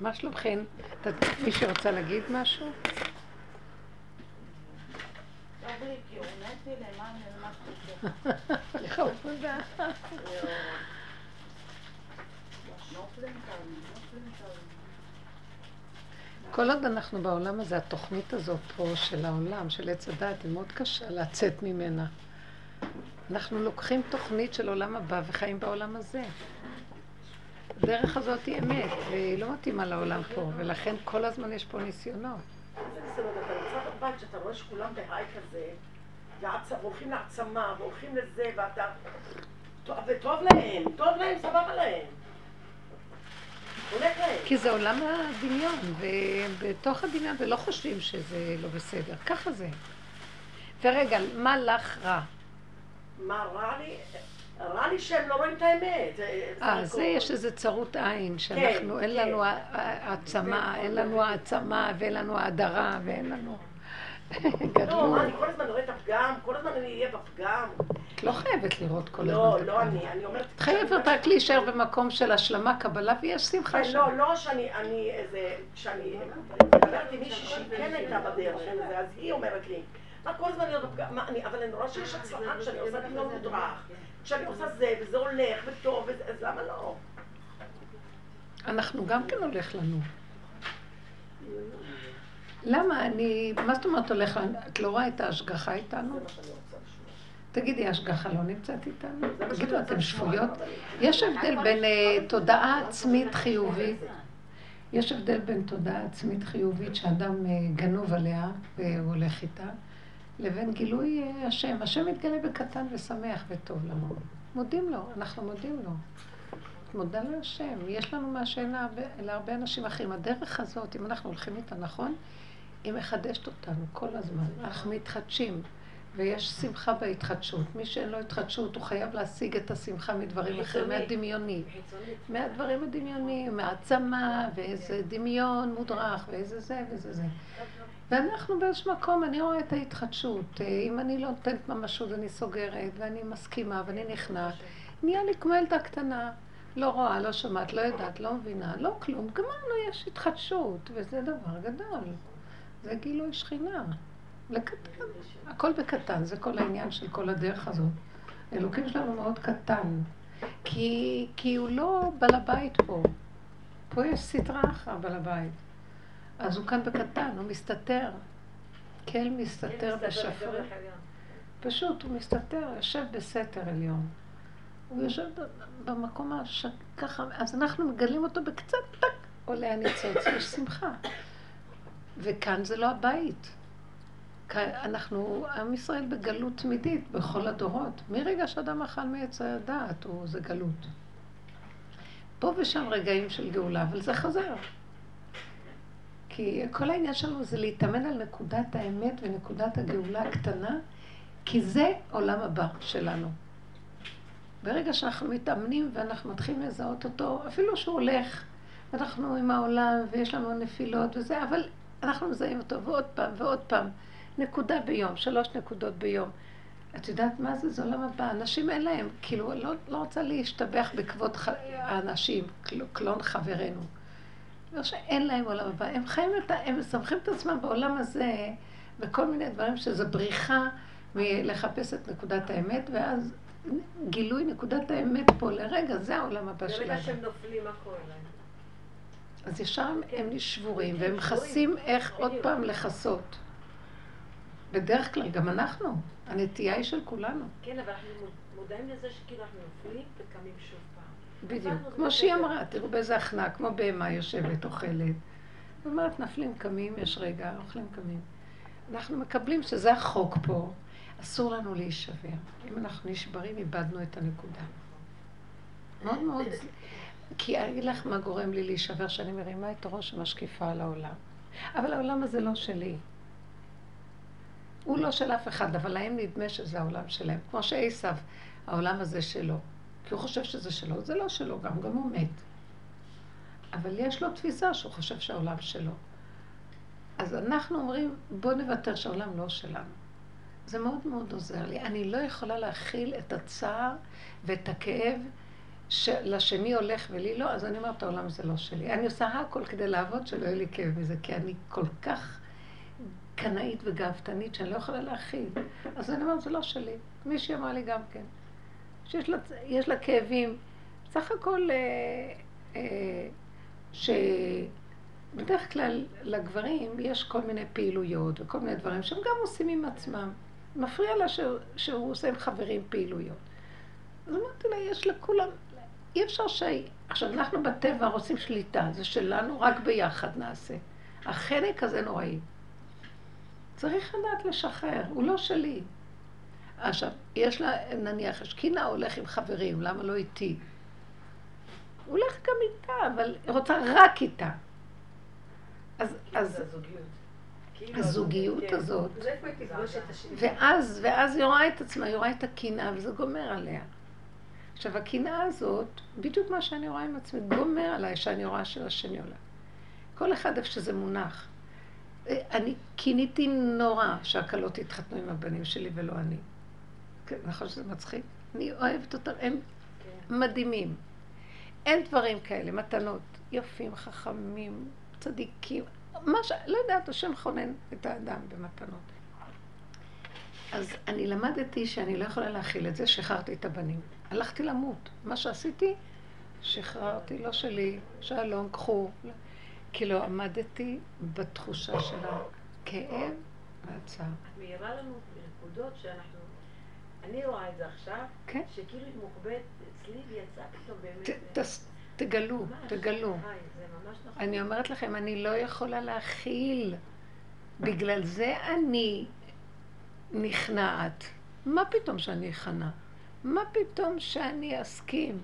מה שלומכם? מישהו רוצה להגיד משהו? כל עוד אנחנו בעולם הזה, התוכנית הזאת פה של העולם, של עץ הדת, היא מאוד קשה לצאת ממנה. אנחנו לוקחים תוכנית של עולם הבא וחיים בעולם הזה. הדרך הזאת היא אמת, והיא לא מתאימה לעולם פה, ולכן כל הזמן יש פה ניסיונות. אתה נמצא בבית שאתה רואה שכולם בהיי כזה, והולכים להעצמה, והולכים לזה, ואתה... וטוב להם, טוב להם, סבבה להם. כי זה עולם הדמיון, ובתוך הדמיון, ולא חושבים שזה לא בסדר. ככה זה. ורגע, מה לך רע? מה רע לי? רע לי שהם לא רואים את האמת. אה, זה יש איזה צרות עין, שאנחנו, כן, אין כן. לנו העצמה, אין לנו העצמה, ואין לנו האדרה, ואין לנו... לא, אני כל הזמן רואה את הפגם, כל הזמן אני אהיה בפגם. את לא חייבת לראות כל לא, הזמן. לא, לא אני, אני אומרת... את חייבת רק להישאר במקום של השלמה, קבלה, ויש שמחה שם. לא, לא שאני, אני איזה, כשאני מדברת עם מישהי שהיא כן הייתה בדרך אז היא אומרת לי, מה כל הזמן להיות בפגם, אבל אני רואה שיש הצלחה כשאני עושה דמיון מודרך, כשאני עושה זה, וזה הולך, וטוב, אז למה לא? אנחנו גם כן הולך לנו. למה אני, מה זאת אומרת הולך, את לא רואה את ההשגחה איתנו? תגידי, ההשגחה לא נמצאת איתנו? תגידו, אתן שפויות? יש הבדל בין אה, תודעה עצמית חיובית, יש הבדל בין תודעה עצמית חיובית שאדם אה, גנוב עליה והוא הולך איתה, לבין גילוי אה, השם. השם מתגלה בקטן ושמח וטוב לנו. מודים לו, אנחנו מודים לו. מודה להשם. יש לנו מה שאין להרבה אנשים אחרים. הדרך הזאת, אם אנחנו הולכים איתה נכון, היא מחדשת אותנו כל הזמן. אנחנו מתחדשים, ויש שמחה בהתחדשות. מי שאין לו התחדשות, הוא חייב להשיג את השמחה מדברים אחרים, מהדמיוני. מהדברים הדמיוניים, מהעצמה, ואיזה דמיון מודרך, ואיזה זה וזה זה. ואנחנו באיזשהו מקום, אני רואה את ההתחדשות. אם אני לא נותנת ממשות, אני סוגרת, ואני מסכימה, ואני נכנעת, נהיה לי כמו ילדה קטנה. לא רואה, לא שומעת, לא יודעת, לא מבינה, לא כלום. גמרנו, יש התחדשות, וזה דבר גדול. זה גילוי שכינה. לקטן. הכל בקטן, זה כל העניין של כל הדרך הזאת. אלוקים שלנו מאוד קטן. כי, כי הוא לא בעל הבית פה. פה יש סדרה אחת בעל הבית. אז הוא כאן בקטן, הוא מסתתר. כל מסתתר בשפר. פשוט, הוא מסתתר, יושב בסתר עליון. הוא יושב במקום הש... ככה, אז אנחנו מגלים אותו בקצת, טק, עולה הניצוץ, יש שמחה. וכאן זה לא הבית. אנחנו, עם ישראל בגלות תמידית בכל הדורות. מרגע שאדם אכל מעץ הדעת, זה גלות. פה ושם רגעים של גאולה, אבל זה חזר. כי כל העניין שלנו זה להתאמן על נקודת האמת ונקודת הגאולה הקטנה, כי זה עולם הבא שלנו. ברגע שאנחנו מתאמנים ואנחנו מתחילים לזהות אותו, אפילו שהוא הולך, ואנחנו עם העולם ויש לנו נפילות וזה, אבל אנחנו מזהים אותו ועוד פעם ועוד פעם. נקודה ביום, שלוש נקודות ביום. את יודעת מה זה? זה עולם הבא. אנשים אין להם, כאילו, לא, לא רוצה להשתבח בכבוד ח... האנשים, קלון חברינו. לא שאין להם עולם הבא. הם חיים את ה... הם מסמכים את עצמם בעולם הזה וכל מיני דברים שזה בריחה מלחפש את נקודת האמת, ואז גילוי נקודת האמת פה לרגע, זה העולם הבא שלנו. ברגע שהם נופלים, מה קורה להם? אז ישר הם שבורים, והם מכסים איך עוד פעם לכסות. בדרך כלל, גם אנחנו. הנטייה היא של כולנו. כן, אבל אנחנו מודעים לזה שכאילו אנחנו נופלים וקמים שוב. בדיוק. כמו שהיא אמרה, תראו באיזה הכנעה, כמו בהמה יושבת, אוכלת. אומרת, נפלים, קמים, יש רגע, אוכלים, קמים. אנחנו מקבלים שזה החוק פה, אסור לנו להישבר. אם אנחנו נשברים, איבדנו את הנקודה. מאוד מאוד... כי אני אגיד לך מה גורם לי להישבר, שאני מרימה את הראש ומשקיפה על העולם. אבל העולם הזה לא שלי. הוא לא של אף אחד, אבל להם נדמה שזה העולם שלהם. כמו שעשו, העולם הזה שלו. כי הוא חושב שזה שלו, זה לא שלו גם, גם הוא מת. אבל יש לו תפיסה שהוא חושב שהעולם שלו. אז אנחנו אומרים, בוא נוותר שהעולם לא שלנו. זה מאוד מאוד עוזר לי. אני לא יכולה להכיל את הצער ואת הכאב שלשני הולך ולי לא, אז אני אומרת, העולם זה לא שלי. אני עושה הכל כדי לעבוד שלא יהיה לי כאב מזה, כי אני כל כך קנאית וגאוותנית שאני לא יכולה להכיל. אז אני אומרת, זה לא שלי. מישהי אמרה לי גם כן, שיש לה, לה כאבים. סך הכל, אה, אה, שבדרך כלל לגברים יש כל מיני פעילויות וכל מיני דברים שהם גם עושים עם עצמם. מפריע לה שהוא, שהוא עושה עם חברים פעילויות. אז אמרתי לה, יש לכולם, אי אפשר ש... עכשיו, אנחנו בטבע רוצים שליטה, זה שלנו, רק ביחד נעשה. החנק הזה נוראי. צריך לדעת לשחרר, הוא לא שלי. עכשיו, יש לה, נניח, השכינה הולך עם חברים, למה לא איתי? הוא הולך גם איתה, אבל היא רוצה רק איתה. אז, אז, כאילו, הזוגיות כן. הזאת, ואז, ואז היא רואה את עצמה, היא רואה את הקנאה, וזה גומר עליה. עכשיו, הקנאה הזאת, בדיוק מה שאני רואה עם עצמי, גומר עליי שאני רואה של השני עולה. כל אחד איפה שזה מונח. אני קיניתי נורא שהכלות יתחתנו עם הבנים שלי ולא אני. כן, נכון שזה מצחיק? אני אוהבת אותם, הם. מדהימים. אין דברים כאלה, מתנות, יפים, חכמים, צדיקים, מה ש... לא יודעת, השם חונן את האדם במתנות. אז אני למדתי שאני לא יכולה להכיל את זה, שחררתי את הבנים. הלכתי למות. מה שעשיתי, שחררתי, לא שלי, שלום, קחו. כי לא עמדתי בתחושה של הכאב והצער. את מעירה לנו נקודות שאנחנו... אני רואה את זה עכשיו, כן? שכאילו היא מוחבאת אצלי ויצאה פתאום באמת... תגלו, תגלו. נכון. אני אומרת לכם, אני לא יכולה להכיל. בגלל זה אני נכנעת. מה פתאום שאני אכנע? מה פתאום שאני אסכים?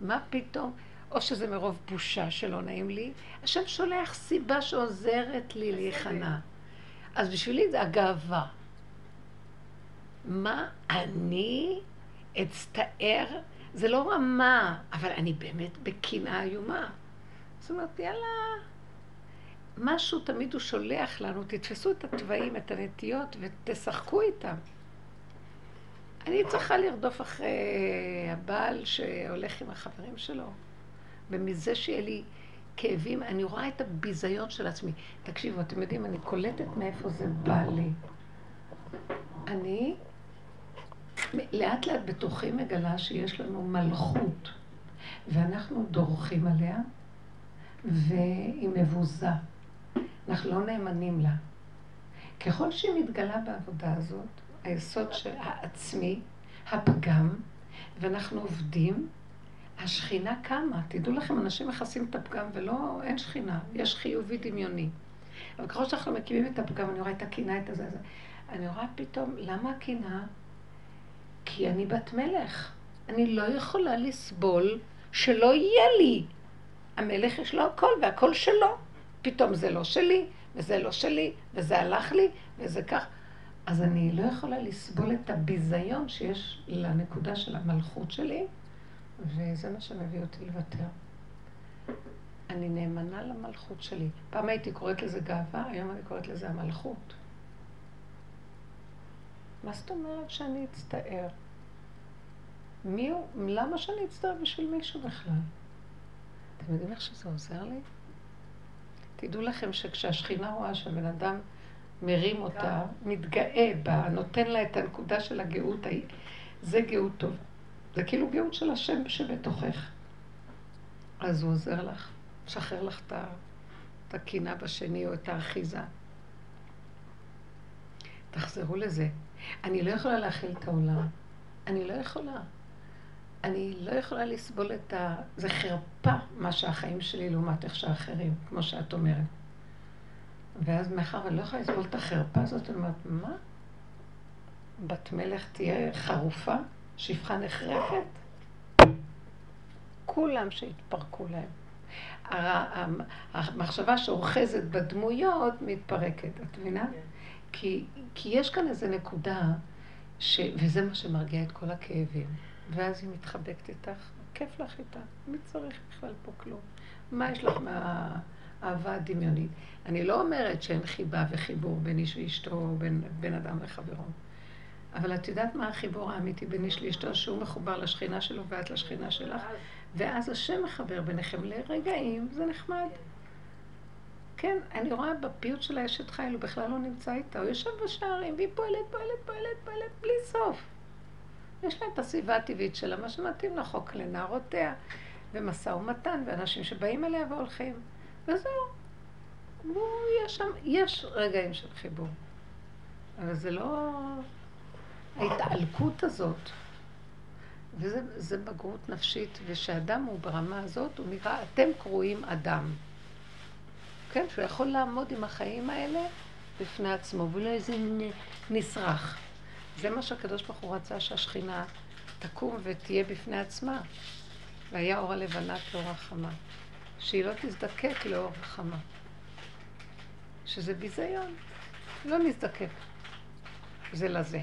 מה פתאום? או שזה מרוב בושה שלא נעים לי, השם שולח סיבה שעוזרת לי להיכנע. אז בשבילי זה הגאווה. מה אני אצטער? זה לא רמה, אבל אני באמת בקנאה איומה. זאת אומרת, יאללה, משהו תמיד הוא שולח לנו, תתפסו את התוואים, את הנטיות ותשחקו איתם. אני צריכה לרדוף אחרי הבעל שהולך עם החברים שלו. ומזה שיהיה לי כאבים, אני רואה את הביזיון של עצמי. תקשיבו, אתם יודעים, אני קולטת מאיפה זה בא לי. אני לאט לאט בתוכי מגלה שיש לנו מלכות, ואנחנו דורכים עליה, והיא מבוזה. אנחנו לא נאמנים לה. ככל שהיא מתגלה בעבודה הזאת, היסוד של העצמי, הפגם, ואנחנו עובדים, השכינה קמה. תדעו לכם, אנשים מכסים את הפגם ולא, אין שכינה, יש חיובי דמיוני. אבל ככל שאנחנו מקימים את הפגם, אני רואה את הקינה, את הזה, אני רואה פתאום, למה הקינה? כי אני בת מלך. אני לא יכולה לסבול שלא יהיה לי. המלך יש לו הכל והכל שלו. פתאום זה לא שלי, וזה לא שלי, וזה הלך לי, וזה כך. אז אני לא יכולה לסבול את הביזיון שיש לנקודה של המלכות שלי, וזה מה שמביא אותי לוותר. אני נאמנה למלכות שלי. פעם הייתי קוראת לזה גאווה, היום אני קוראת לזה המלכות. מה זאת אומרת שאני אצטער? מי הוא? למה שאני אצטער בשביל מישהו בכלל? אתם יודעים איך שזה עוזר לי? תדעו לכם שכשהשכינה רואה שהבן אדם מרים אותה, מתגאה בה, נותן לה את הנקודה של הגאות זה גאות טוב. זה כאילו גאות של השם שבתוכך. אז הוא עוזר לך, משחרר לך את הקינה בשני או את האחיזה. תחזרו לזה. אני לא יכולה להכיל את העולם. אני לא יכולה. אני לא יכולה לסבול את ה... זה חרפה מה שהחיים שלי לעומת איך שאחרים, כמו שאת אומרת. ואז מאחר ואני לא יכולה לסבול את החרפה הזאת, אני אומרת, מה? בת מלך תהיה חרופה? שפחה נחרפת? כולם שהתפרקו להם. המחשבה שאוחזת בדמויות מתפרקת, את מבינה? כן. כי, כי יש כאן איזו נקודה, ש, וזה מה שמרגיע את כל הכאבים. ואז היא מתחבקת איתך, כיף לך איתה, מי צריך בכלל פה כלום? מה יש לך מהאהבה הדמיונית? אני לא אומרת שאין חיבה וחיבור בין איש ואשתו, בין בן אדם לחברו. אבל את יודעת מה החיבור האמיתי בין איש לאשתו, שהוא מחובר לשכינה שלו ואת לשכינה שלך, ואז השם מחבר ביניכם לרגעים, זה נחמד. כן, אני רואה בפיוט של האשת חיל, הוא בכלל לא נמצא איתה, הוא יושב בשערים, והיא פועלת, פועלת, פועלת, פועלת, בלי סוף. יש לה את הסביבה הטבעית שלה, מה שמתאים לחוק לנערותיה, ומשא ומתן, ואנשים שבאים אליה והולכים, וזהו. יש שם, יש רגעים של חיבור. אבל זה לא ההתעלקות הזאת. וזה בגרות נפשית, ושאדם הוא ברמה הזאת, הוא נראה, אתם קרואים אדם. כן, שהוא יכול לעמוד עם החיים האלה בפני עצמו, ולא איזה נשרח. זה מה שהקדוש ברוך הוא רצה שהשכינה תקום ותהיה בפני עצמה. והיה אור הלבנה כאור החמה. שהיא לא תזדקק לאור החמה. שזה ביזיון. לא נזדקק זה לזה.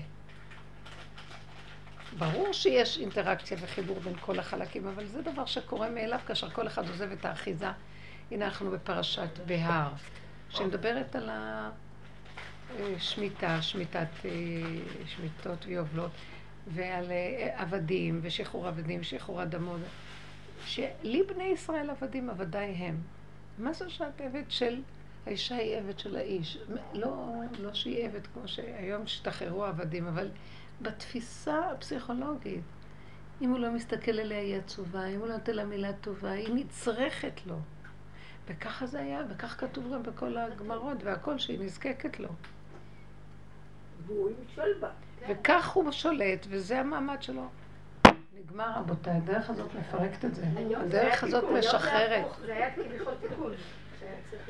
ברור שיש אינטראקציה וחיבור בין כל החלקים, אבל זה דבר שקורה מאליו כאשר כל אחד עוזב את האחיזה. הנה אנחנו בפרשת בהר, שמדברת על השמיטה, שמיטת אה, שמיטות ויובלות, ועל אה, עבדים ושחרור עבדים, שחרור אדמות. שלי בני ישראל עבדים, עבדיי הם. מה זה שאת עבד של... האישה היא עבד של האיש. לא, לא שהיא עבד כמו שהיום השתחררו עבדים, אבל בתפיסה הפסיכולוגית, אם הוא לא מסתכל עליה היא עצובה, אם הוא לא נותן לה מילה טובה, היא נצרכת לו. וככה זה היה, וכך כתוב גם בכל הגמרות והכל, שהיא נזקקת לו. והוא ימשול בה. וכך הוא שולט, וזה המעמד שלו. נגמר רבותיי, הדרך הזאת מפרקת את זה. הדרך הזאת משחררת. זה היה כביכול תיקון.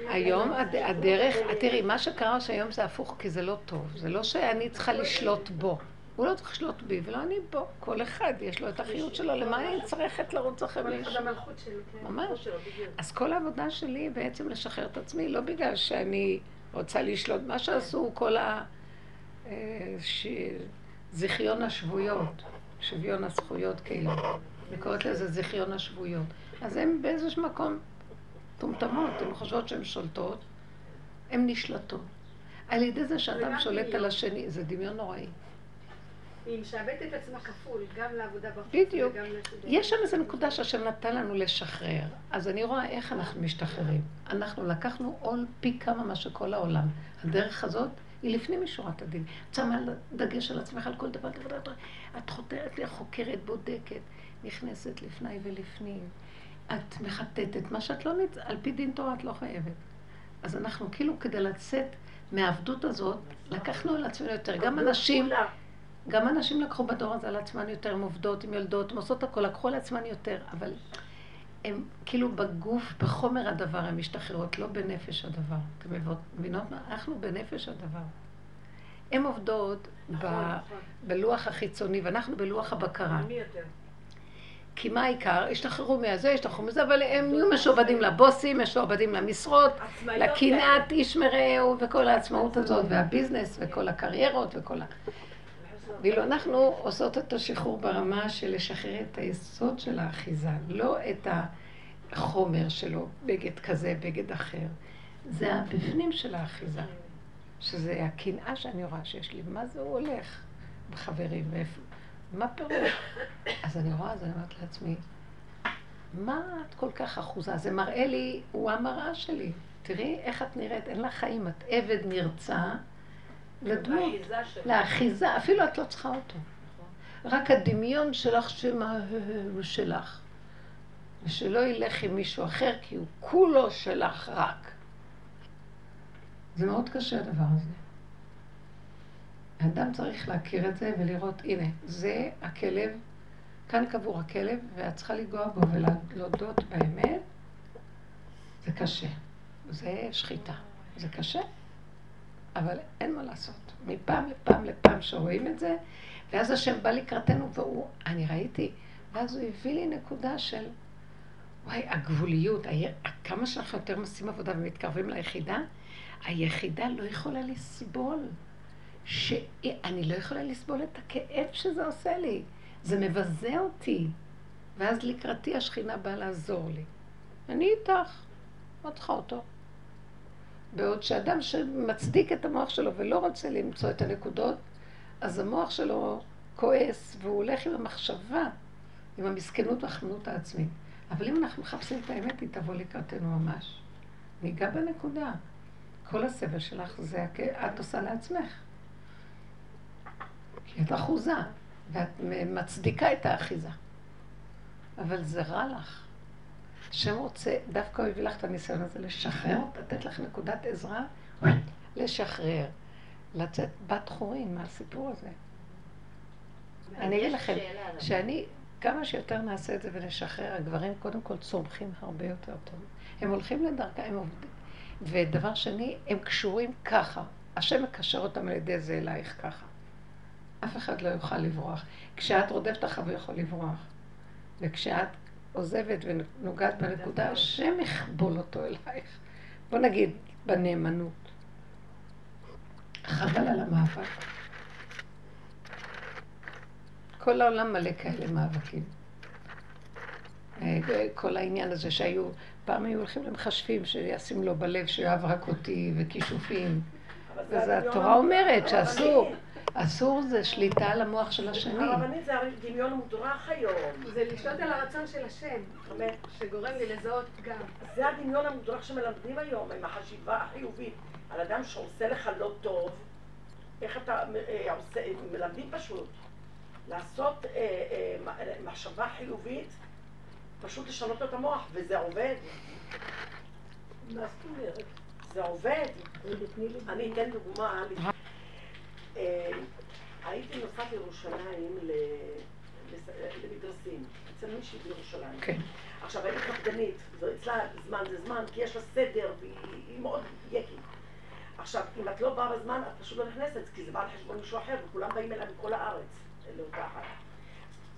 היום הדרך, תראי, מה שקרה שהיום זה הפוך כי זה לא טוב. זה לא שאני צריכה לשלוט בו. הוא לא צריך לשלוט בי ולא אני בו. כל אחד יש לו את החיות שלו, למה אני צריכת לרוץ אחרי מישהו? כן. ממש. אז כל העבודה שלי היא בעצם לשחרר את עצמי, לא בגלל שאני רוצה לשלוט. מה שעשו כל ה... אה, זיכיון השבויות, שוויון הזכויות כאילו. אני קוראת לזה זיכיון השבויות. אז הם באיזשהו מקום מטומטמות, הן חושבות שהן שולטות, הן נשלטות. על ידי זה שאדם שולט על השני, זה דמיון נוראי. היא משעבדת את עצמה כפול, גם לעבודה בחוץ בדיוק. וגם לסטודנט. יש שם איזו נקודה שהשם נתן לנו לשחרר. אז אני רואה איך אנחנו משתחררים. אנחנו לקחנו עול פי כמה מה שכל העולם. הדרך הזאת היא לפנים משורת הדין. את שמה דגש על עצמך על כל דבר, את חותרת, חוקרת, בודקת, נכנסת לפני ולפנים. את מחטטת, מה שאת לא נצ... על פי דין תורה את לא חייבת. אז אנחנו כאילו כדי לצאת מהעבדות הזאת, לקחנו על עצמנו יותר. גם אנשים, גם אנשים לקחו בדור הזה על עצמן יותר, הן עובדות, הן יולדות, הן עושות הכל, לקחו על עצמן יותר, אבל הם כאילו בגוף, בחומר הדבר, הן משתחררות, לא בנפש הדבר. אתם מבינות מה? אנחנו בנפש הדבר. הן עובדות נכון, נכון. בלוח החיצוני, ואנחנו בלוח הבקרה. כי מה העיקר? השתחררו מהזה, השתחררו מזה, אבל הם יהיו משועבדים לבוסים, משועבדים למשרות, לקנאת איש מרעהו וכל העצמאות הזאת, והביזנס וכל הקריירות וכל ה... ואילו אנחנו עושות את השחרור ברמה של לשחרר את היסוד של האחיזה, לא את החומר שלו, בגד כזה, בגד אחר. זה הבפנים של האחיזה, שזה הקנאה שאני רואה שיש לי. מה זה הוא הולך בחברים, ואיפה? מה פירוש? אז אני רואה, אז אני אומרת לעצמי, מה את כל כך אחוזה? זה מראה לי, הוא המראה שלי. תראי איך את נראית, אין לך חיים, את עבד נרצע לדמות, לאחיזה, אפילו את לא צריכה אותו. רק הדמיון שלך שמה הוא שלך. ושלא ילך עם מישהו אחר, כי הוא כולו שלך רק. זה מאוד קשה הדבר הזה. האדם צריך להכיר את זה ולראות, הנה, זה הכלב, כאן קבור הכלב, ואת צריכה לנגוע בו ולהודות באמת, זה קשה. זה שחיטה. זה קשה, אבל אין מה לעשות. מפעם לפעם לפעם שרואים את זה, ואז השם בא לקראתנו והוא, אני ראיתי, ואז הוא הביא לי נקודה של, וואי, הגבוליות, כמה שאנחנו יותר עושים עבודה ומתקרבים ליחידה, היחידה לא יכולה לסבול. שאני לא יכולה לסבול את הכאב שזה עושה לי. זה מבזה אותי. ואז לקראתי השכינה באה לעזור לי. אני איתך, לא צריכה אותו. בעוד שאדם שמצדיק את המוח שלו ולא רוצה למצוא את הנקודות, אז המוח שלו כועס, והוא הולך עם המחשבה, עם המסכנות והחמנות העצמית. אבל אם אנחנו מחפשים את האמת, היא תבוא לקראתנו ממש. ניגע בנקודה. כל הסבל שלך זה את עושה לעצמך. כי את אחוזה, ואת מצדיקה את האחיזה. אבל זה רע לך. השם רוצה, דווקא הוא הביא לך את הניסיון הזה לשחרר, לתת לך נקודת עזרה, לשחרר, לצאת בת חורין מהסיפור הזה. אני אגיד לכם, שאני, כמה שיותר נעשה את זה ונשחרר, הגברים קודם כל צומחים הרבה יותר טוב. הם הולכים לדרכה, הם עובדים. ודבר שני, הם קשורים ככה. השם מקשר אותם על ידי זה אלייך ככה. אף אחד לא יוכל לברוח. כשאת רודפת אחריו הוא יכול לברוח. וכשאת עוזבת ונוגעת בנקודה, השם יכבול אותו אלייך. בוא נגיד, בנאמנות. חבל על המאבק. כל העולם מלא כאלה מאבקים. אה, כל העניין הזה שהיו, פעם היו הולכים למחשבים שישים לו בלב שיאהב רק אותי וכישופים. וזה התורה אומרת שאסור. אסור זה שליטה על המוח של השני. הרבנית זה דמיון מודרך היום. זה לשלוט על הרצון של השם, שגורם לי לזהות גם. זה הדמיון המודרך שמלמדים היום, עם החשיבה החיובית. על אדם שעושה לך לא טוב, איך אתה אה, עושה, מלמדים פשוט. לעשות אה, אה, מחשבה חיובית, פשוט לשנות את המוח, וזה עובד. מה זאת אומרת? זה עובד. אני אתן דוגמה. אה, הייתי נוסעת לירושלים למדרסים, אצל מישהי בירושלים. כן. עכשיו, הייתי קפדנית, אצלה זמן זה זמן, כי יש לה סדר, והיא מאוד יקית. עכשיו, אם את לא באה בזמן, את פשוט לא נכנסת, כי זה בא על חשבון מישהו אחר, וכולם באים אליי מכל הארץ, לאותה אחת.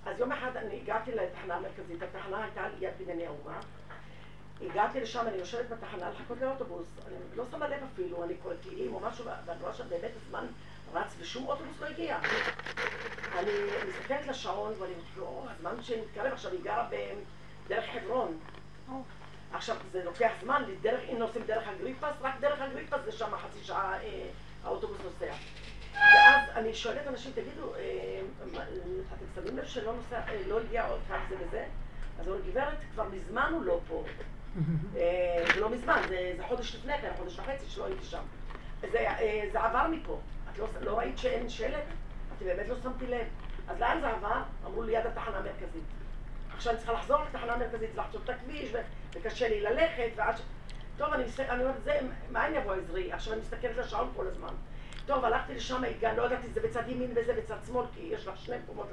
אז יום אחד אני הגעתי לתחנה המרכזית, התחנה הייתה על יד בנייני האומה. הגעתי לשם, אני יושבת בתחנה לחכות לאוטובוס, אני לא שמה לב אפילו, אני תהילים או משהו, ואני רואה שבאמת הזמן רץ ושום אוטובוס לא הגיע. אני מסתכלת לשעון ואני אומרת, לא, הזמן שמתקרב עכשיו, היא גרה בדרך חברון. עכשיו, זה לוקח זמן, דרך, אם נוסעים דרך אגריפס, רק דרך אגריפס זה שם חצי שעה אה, האוטובוס נוסע. ואז אני שואלת אנשים, תגידו, אה, אתם שמים לב שלא נוסע, אה, לא הגיע עוד כך זה וזה? אז הוא גברת, כבר מזמן הוא לא פה. אה, זה לא מזמן, זה, חודש לפני כן, חודש וחצי שלא הייתי שם. זה, אה, עבר מפה. את לא, לא ראית שאין שלט? את באמת לא שמתי לב. אז לאן זה עבר? אמרו ליד התחנה המרכזית. עכשיו אני צריכה לחזור לתחנה המרכזית, לחצות את הכביש, וקשה לי ללכת, ועד ש... טוב, אני, אני אומרת, זה, מאין יבוא עזרי? עכשיו אני מסתכלת על השעון כל הזמן. טוב, הלכתי לשם, הגענו, לא ידעתי, זה בצד ימין וזה בצד שמאל, כי יש לך שני מקומות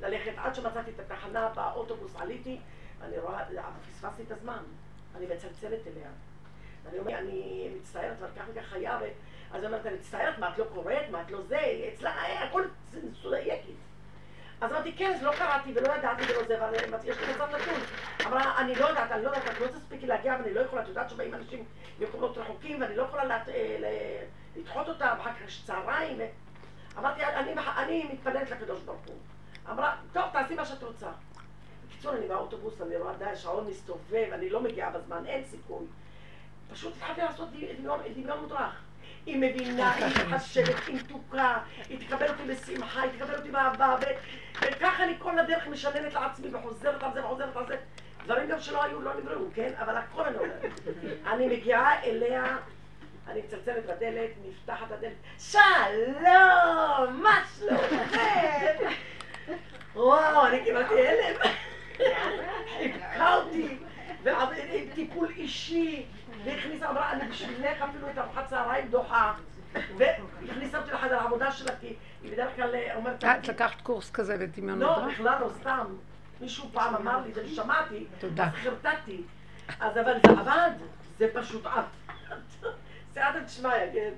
ללכת. עד שמצאתי את התחנה, באוטובוס עליתי, אני רואה, פספסתי את הזמן. אני מצלצלת אליה. אני אומרת, אני מצטערת, אבל כך וכך היה, אז היא אומרת, אני מצטערת, מה את לא קוראת, מה את לא זה, אצלה היה הכל יקית. אז אמרתי, כן, אז לא קראתי ולא ידעתי ולא זה, אבל יש לי מצב נתון. אמרה, אני לא יודעת, אני לא יודעת, את לא תספיקי להגיע ואני לא יכולה, את יודעת שבאים אנשים ממקומות רחוקים ואני לא יכולה אה, לדחות אותם, אחר כך יש צהריים. אמרתי, אני מתפללת לקדוש ברוך הוא. אמרה, טוב, תעשי מה שאת רוצה. בקיצור, אני באוטובוס, אני רואה די, השעון מסתובב, אני לא מגיעה בזמן, אין סיכוי. פשוט התחלתי לעשות דמיון מודרך. היא מבינה, היא מתחשבת, היא מתוקה, היא תקבל אותי בשמחה, היא תקבל אותי באהבה, וככה אני כל הדרך משננת לעצמי וחוזרת על זה וחוזרת על זה. דברים גם שלא היו, לא נבראו, כן? אבל הכל אני אומרת. אני מגיעה אליה, אני מצלצלת בדלת, נפתחת הדלת, שלום, מה שלומכם? וואו, אני קיבלתי הלם. חיבקה אותי, ועם טיפול אישי. והכניסה, אמרה, אני בשבילך אפילו את ארוחת צהריים דוחה. והכניסה אותי לחדר העבודה שלה, כי היא בדרך כלל אה, אומרת... את לקחת קורס כזה לדמיון לא, בכלל לא, סתם. מישהו פעם אמר לי, זה שמעתי, תודה. אז חרטטתי. אז אבל זה עבד, זה פשוט עבד. סייעתא דשמיא, כן.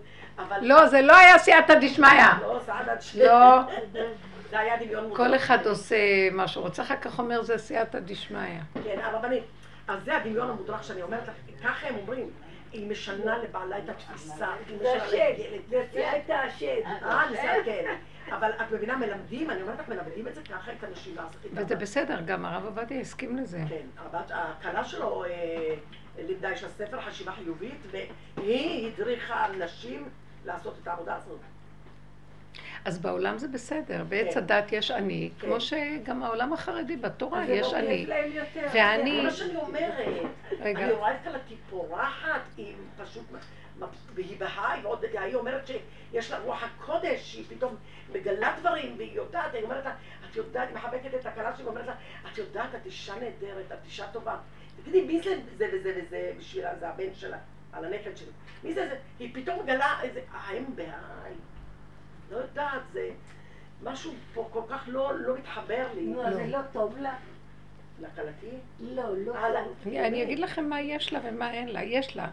לא, זה לא היה סייעתא דשמיא. לא, סייעתא דשמיא. לא. זה היה דמיון מותר. כל אחד עושה מה שהוא רוצה, אחר כך אומר זה סייעתא דשמיא. כן, הרבנית. אז זה הדמיון המודרך שאני אומרת לך, ככה הם אומרים. היא משנה לבעלה את התפיסה, זה השד, זה סייעת השד. אה, זה כן. אבל את מבינה, מלמדים, אני אומרת לך, מלמדים את זה ככה את הנשים לעשות. וזה בסדר, גם הרב עובדיה הסכים לזה. כן, הכלה שלו אה, לימדה, יש לה ספר חשיבה חיובית, והיא הדריכה נשים לעשות את העבודה הזאת. אז בעולם זה בסדר, בעץ כן. הדת יש אני, כן. כמו שגם העולם החרדי בתורה יש אני. ואני... זה מה שאני אומרת. אני רואה את כלתי פורחת, היא פשוט... והיא בהיי, ועוד היא אומרת שיש לה רוח הקודש, שהיא פתאום מגלה דברים, והיא יודעת, היא אומרת לה, את יודעת, היא מחבקת את הכלה שלי, ואומרת לה, את יודעת, את אישה נהדרת, את אישה טובה. תגידי, מי זה זה וזה וזה בשבילה, זה הבן שלה, על הנכד שלי. מי זה זה? היא פתאום מגלה איזה, הם בהיי. לא יודעת, זה משהו פה כל כך לא, לא מתחבר לי. נו, זה לא טוב לה? לכלתי? לא, לא טוב. אני אגיד לכם מה יש לה ומה אין לה. יש לה.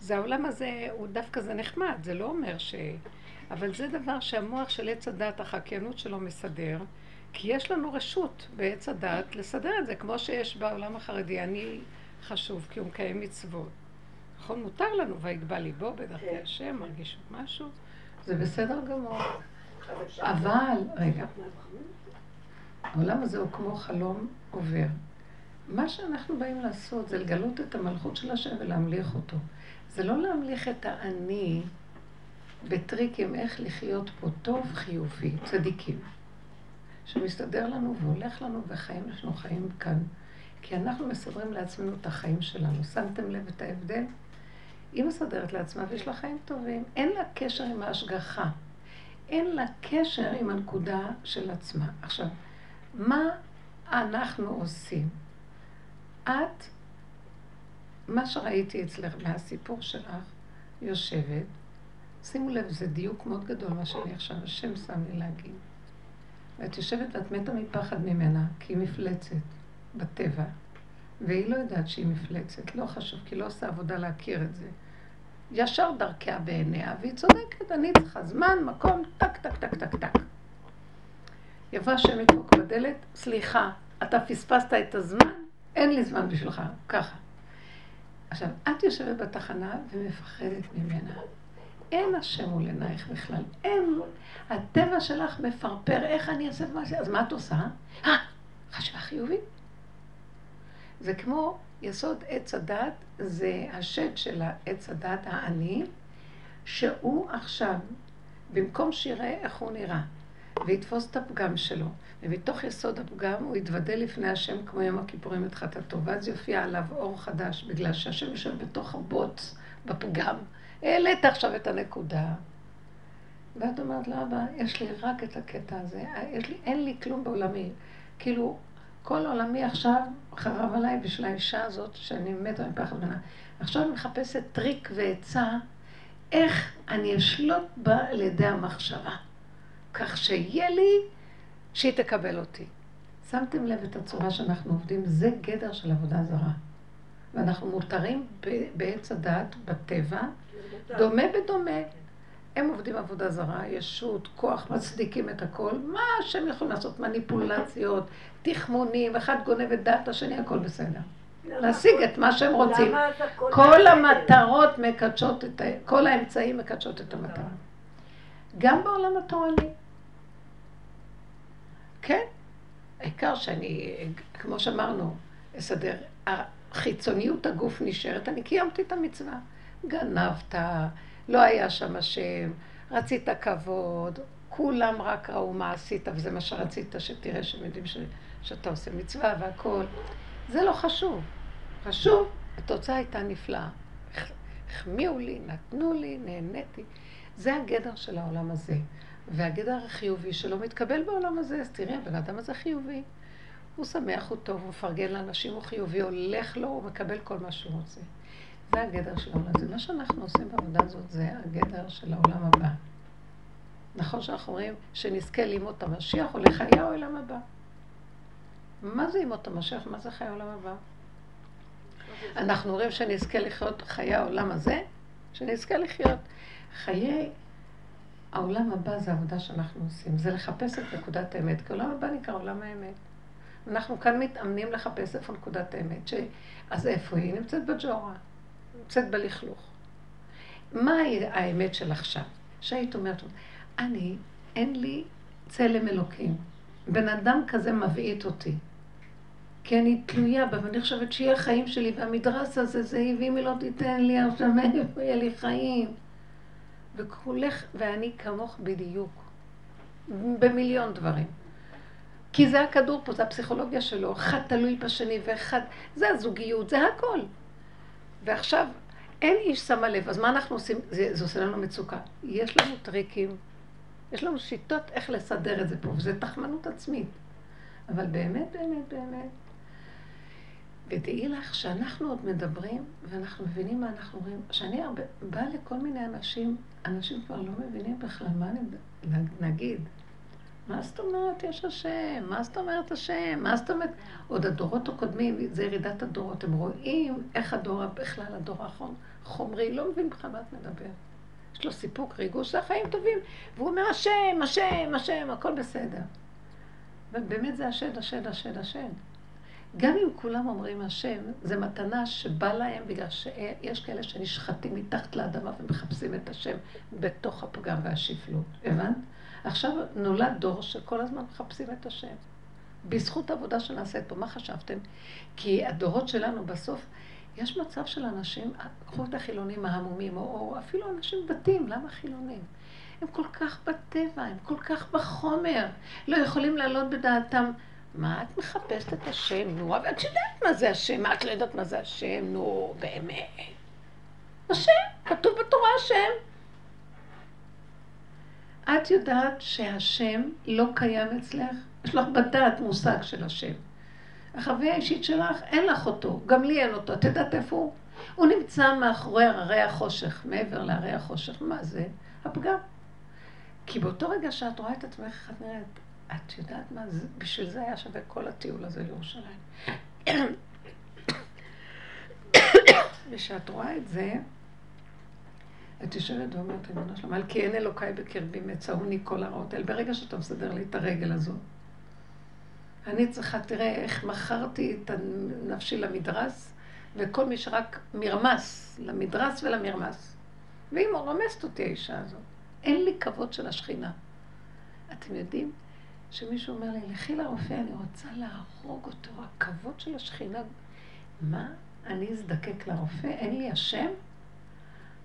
זה העולם הזה, הוא דווקא זה נחמד, זה לא אומר ש... אבל זה דבר שהמוח של עץ הדת, החקיינות שלו מסדר, כי יש לנו רשות בעץ הדת לסדר את זה, כמו שיש בעולם החרדי. אני חשוב, כי הוא מקיים מצוות. נכון? מותר לנו, ויגבה ליבו בדרכי כן. השם, מרגיש משהו. זה בסדר גמור. אבל, רגע, העולם הזה הוא כמו חלום עובר. מה שאנחנו באים לעשות זה לגלות את המלכות של השם ולהמליך אותו. זה לא להמליך את האני בטריקים איך לחיות פה טוב, חיובי, צדיקים. שמסתדר לנו והולך לנו וחיים, אנחנו חיים כאן. כי אנחנו מסדרים לעצמנו את החיים שלנו. שמתם לב את ההבדל? היא מסדרת לעצמה ויש לה חיים טובים. אין לה קשר עם ההשגחה. אין לה קשר עם הנקודה של עצמה. עכשיו, מה אנחנו עושים? את מה שראיתי אצלך מהסיפור שלך, יושבת, שימו לב, זה דיוק מאוד גדול מה שאני עכשיו, השם שם לי להגיד. ואת יושבת ואת מתה מפחד ממנה, כי היא מפלצת בטבע, והיא לא יודעת שהיא מפלצת, לא חשוב, כי היא לא עושה עבודה להכיר את זה. ישר דרכיה בעיניה, והיא צודקת, אני צריכה זמן, מקום, טק, טק, טק, טק, טק. יבוא השם ידפוק בדלת, סליחה, אתה פספסת את הזמן, אין לי זמן בשבילך, ככה. עכשיו, את יושבת בתחנה ומפחדת ממנה. אין השם מול עינייך בכלל. אין. הטבע שלך מפרפר, איך אני אעשה את מה ש... אז מה את עושה? אה, חשבה חיובית. זה כמו יסוד עץ הדת, זה השד של העץ הדת העני, שהוא עכשיו, במקום שיראה איך הוא נראה, ויתפוס את הפגם שלו, ומתוך יסוד הפגם הוא יתוודה לפני השם כמו יום הכיפורים את חטאתו, ואז יופיע עליו אור חדש, בגלל שהשם יושב בתוך הבוץ, בפגם. העלית עכשיו את הנקודה. ואת אומרת לו, אבא, יש לי רק את הקטע הזה, יש לי, אין לי כלום בעולמי. כאילו, כל עולמי עכשיו חרב עליי בשביל האישה הזאת, שאני מתה מפחד ממנה. עכשיו אני מחפשת טריק ועצה, איך אני אשלוט בה על ידי המחשבה. כך שיהיה לי שהיא תקבל אותי. שמתם לב את הצורה שאנחנו עובדים? זה גדר של עבודה זרה. ואנחנו מותרים בעץ הדת, בטבע, דומה בדומה. הם עובדים עבודה זרה, ישות, כוח, מצדיקים את הכל. מה שהם יכולים לעשות? מניפולציות, תחמונים, אחד גונב את דעת השני, הכל בסדר. להשיג את מה שהם רוצים. כל המטרות מקדשות את ה... כל האמצעים מקדשות את המטרה. גם בעולם התורני. כן. העיקר שאני, כמו שאמרנו, אסדר, חיצוניות הגוף נשארת, אני קיימתי את המצווה. גנבת, לא היה שם השם, רצית כבוד, כולם רק ראו מה עשית, וזה מה שרצית, שתראה שהם יודעים ש, שאתה עושה מצווה והכול. זה לא חשוב. חשוב, התוצאה הייתה נפלאה. החמיאו לי, נתנו לי, נהניתי. זה הגדר של העולם הזה. והגדר החיובי שלו מתקבל בעולם הזה, אז תראי, הבן אדם הזה חיובי. הוא שמח, הוא טוב, הוא מפרגן לאנשים, הוא חיובי, הולך לו, הוא מקבל כל מה שהוא רוצה. זה הגדר של העולם הזה. מה שאנחנו עושים בעבודה הזאת זה הגדר של העולם הבא. נכון שאנחנו אומרים שנזכה לימות המשיח או לחיי העולם הבא. מה זה לימות המשיח? מה זה חיי העולם הבא? אנחנו אומרים שנזכה לחיות חיי העולם הזה, שנזכה לחיות. חיי העולם הבא זה עבודה שאנחנו עושים, זה לחפש את נקודת האמת, כי העולם הבא נקרא עולם האמת. אנחנו כאן מתאמנים לחפש איפה נקודת האמת. ש... אז איפה היא? נמצאת בג'ורה, נמצאת בלכלוך. מהי האמת של עכשיו? שהיית אומרת, אני, אין לי צלם אלוקים. בן אדם כזה מבעית אותי. כי אני תלויה בה, ואני חושבת שיהיה החיים שלי, והמדרס הזה זה היא, ואם היא לא תיתן לי עכשיו, איפה יהיה לי חיים? וכולך, ואני כמוך בדיוק. במיליון דברים. כי זה הכדור פה, זה הפסיכולוגיה שלו, אחד תלוי בשני ואחד, זה הזוגיות, זה הכל. ועכשיו, אין איש שמה לב, אז מה אנחנו עושים? זה, זה עושה לנו מצוקה. יש לנו טריקים, יש לנו שיטות איך לסדר את זה פה, וזה תחמנות עצמית. אבל באמת, באמת, באמת, ותדעי לך שאנחנו עוד מדברים, ואנחנו מבינים מה אנחנו רואים, שאני הרבה, באה לכל מיני אנשים, אנשים כבר לא מבינים בכלל מה נגיד. מה זאת אומרת יש השם? מה זאת אומרת השם? מה זאת אומרת? עוד הדורות הקודמים, זה ירידת הדורות, הם רואים איך הדור, בכלל הדור האחרון, חומרי, לא מבין בכלל מה את מדברת. יש לו סיפוק, ריגוש, זה החיים טובים. והוא אומר, השם, השם, השם, הכל בסדר. ובאמת זה השד, השד, השד, השד. גם אם כולם אומרים השם, זה מתנה שבא להם בגלל שיש כאלה שנשחטים מתחת לאדמה ומחפשים את השם בתוך הפגם והשפלות. הבנת? עכשיו נולד דור שכל הזמן מחפשים את השם. בזכות העבודה שנעשית פה, מה חשבתם? כי הדורות שלנו בסוף, יש מצב של אנשים, קחו את החילונים ההמומים, או, או אפילו אנשים דתיים, למה חילונים? הם כל כך בטבע, הם כל כך בחומר, לא יכולים לעלות בדעתם. מה את מחפשת את השם? נו, אבל את יודעת מה זה השם, מה את לא יודעת מה זה השם? נו, באמת. השם, כתוב בתורה השם. את יודעת שהשם לא קיים אצלך? יש לך בדעת מושג של השם. החוויה האישית שלך, אין לך אותו, גם לי אין אותו. את יודעת איפה הוא? הוא נמצא מאחורי הרי החושך, מעבר להרי החושך. מה זה? הפגם. כי באותו רגע שאת רואה את עצמך, איך את נראית, את יודעת מה, זה, בשביל זה היה שווה כל הטיול הזה לירושלים. ושאת רואה את זה, את יושבת ואומרת, ריבונו שלמה, על כי אין אלוקיי בקרבי מצאוני כל הרעות האלה. ברגע שאתה מסדר לי את הרגל הזו, אני צריכה, תראה איך מכרתי את נפשי למדרס, וכל מי שרק מרמס, למדרס ולמרמס. והיא רומסת אותי האישה הזאת. אין לי כבוד של השכינה. אתם יודעים שמישהו אומר לי, לכי לרופא, אני רוצה להרוג אותו, הכבוד של השכינה. מה? אני אזדקק לרופא? אין לי השם?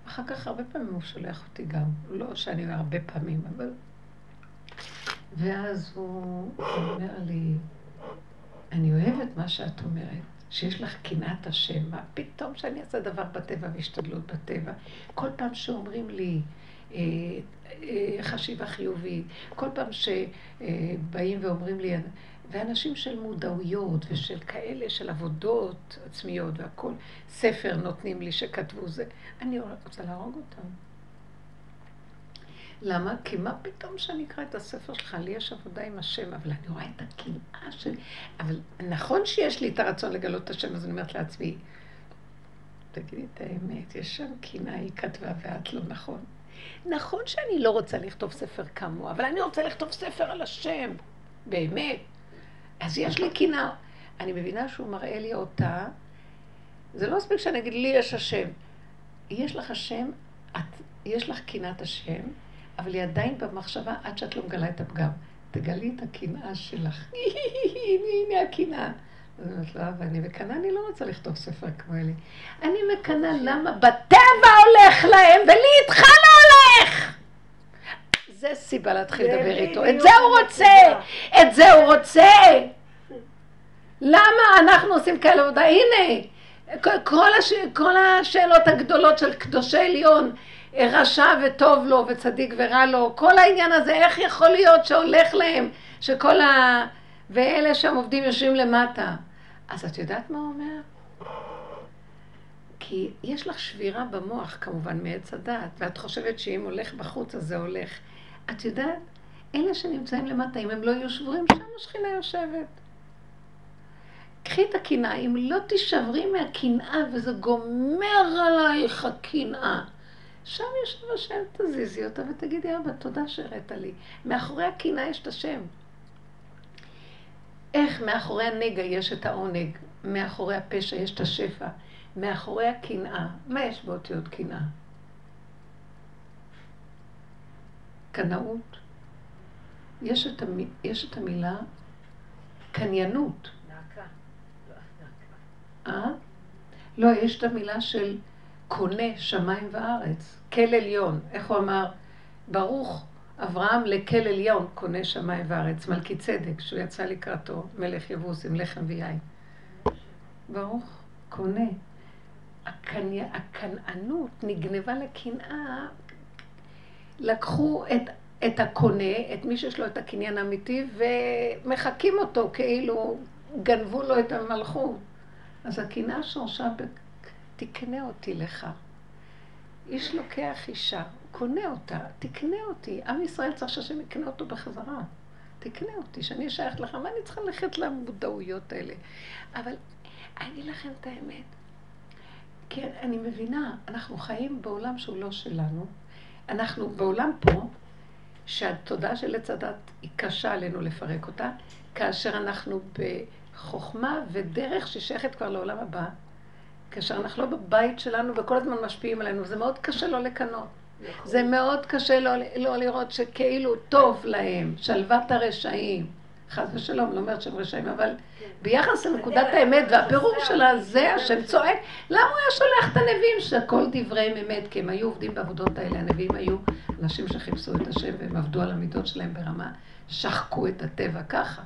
אחר כך הרבה פעמים הוא שולח אותי גם. לא שאני אומר הרבה פעמים, אבל... ואז הוא אומר לי, אני אוהבת מה שאת אומרת, שיש לך קנאת השם. מה פתאום שאני אעשה דבר בטבע והשתדלות בטבע? כל פעם שאומרים לי, אה, אה, חשיבה חיובית, כל פעם שבאים ואומרים לי, ואנשים של מודעויות ושל כאלה, של עבודות עצמיות והכול, ספר נותנים לי שכתבו זה, אני רוצה להרוג אותם. למה? כי מה פתאום שאני אקרא את הספר שלך? לי יש עבודה עם השם, אבל אני רואה את הקנאה שלי. אבל נכון שיש לי את הרצון לגלות את השם, אז אני אומרת לעצמי, תגידי את האמת, יש שם קנאה, היא כתבה ואת לא נכון. נכון שאני לא רוצה לכתוב ספר כמוה, אבל אני רוצה לכתוב ספר על השם, באמת. אז יש לי קנאה. אני מבינה שהוא מראה לי אותה. זה לא מספיק שאני אגיד, לי יש השם. יש לך השם, את, יש לך קנאת השם, אבל היא עדיין במחשבה עד שאת לא מגלה את הפגם. תגלי את הקנאה שלך. הנה הקנאה. אז אומרת לו, אבל אני מקנאה, אני לא רוצה לכתוב ספר כמו אלי. אני מקנאה למה בטבע הולך להם, ולי איתך לא הולך! זה סיבה להתחיל לדבר איתו. את זה הוא רוצה! את זה הוא רוצה! למה אנחנו עושים כאלה עבודה? הנה, כל, הש... כל השאלות הגדולות של קדושי עליון, רשע וטוב לו וצדיק ורע לו, כל העניין הזה, איך יכול להיות שהולך להם, שכל ה... ואלה שם עובדים יושבים למטה. אז את יודעת מה הוא אומר? כי יש לך שבירה במוח כמובן מעץ הדעת, ואת חושבת שאם הולך בחוץ אז זה הולך. את יודעת, אלה שנמצאים למטה, אם הם לא יהיו שבורים, שם השכינה יושבת. קחי את הקנאה, אם לא תישברי מהקנאה וזה גומר עלייך הקנאה, שם יושב השם, תזיזי אותה ותגידי, אבא, תודה שהראית לי. מאחורי הקנאה יש את השם. איך מאחורי הנגע יש את העונג, מאחורי הפשע יש את השפע, מאחורי הקנאה, מה יש באותיות קנאה? קנאות. יש את, המ... יש את המילה קניינות. אה? לא, יש את המילה של קונה שמיים וארץ, כל עליון. איך הוא אמר? ברוך אברהם לכל עליון קונה שמיים וארץ, מלכי צדק, שהוא יצא לקראתו, מלך יבוס עם לחם ויין. ברוך קונה. הקנאות נגנבה לקנאה, לקחו את, את הקונה, את מי שיש לו את הקניין האמיתי, ומחקים אותו כאילו גנבו לו את המלכות. אז הקנאה שורשה ב... תקנה אותי לך. איש לוקח אישה, קונה אותה, תקנה אותי. עם ישראל צריך שהשם יקנה אותו בחזרה. תקנה אותי, שאני שייכת לך, מה אני צריכה ללכת למודעויות האלה? אבל אני אגיד לכם את האמת. כן, אני מבינה, אנחנו חיים בעולם שהוא לא שלנו. אנחנו בעולם פה, שהתודעה של עץ הדת היא קשה עלינו לפרק אותה, כאשר אנחנו בחוכמה ודרך ששייכת כבר לעולם הבא, כאשר אנחנו לא בבית שלנו וכל הזמן משפיעים עלינו, זה מאוד קשה לא לקנות. זה מאוד קשה לא, לא לראות שכאילו טוב להם, שלוות הרשעים. חס ושלום, לא אומרת שהם רשעים, אבל ביחס לנקודת האמת והפירור שלה, זה השם צועק. למה הוא היה שולח את הנביאים שהכל דבריהם אמת? כי הם היו עובדים בעבודות האלה. הנביאים היו אנשים שחיפשו את השם והם עבדו על המידות שלהם ברמה, שחקו את הטבע ככה.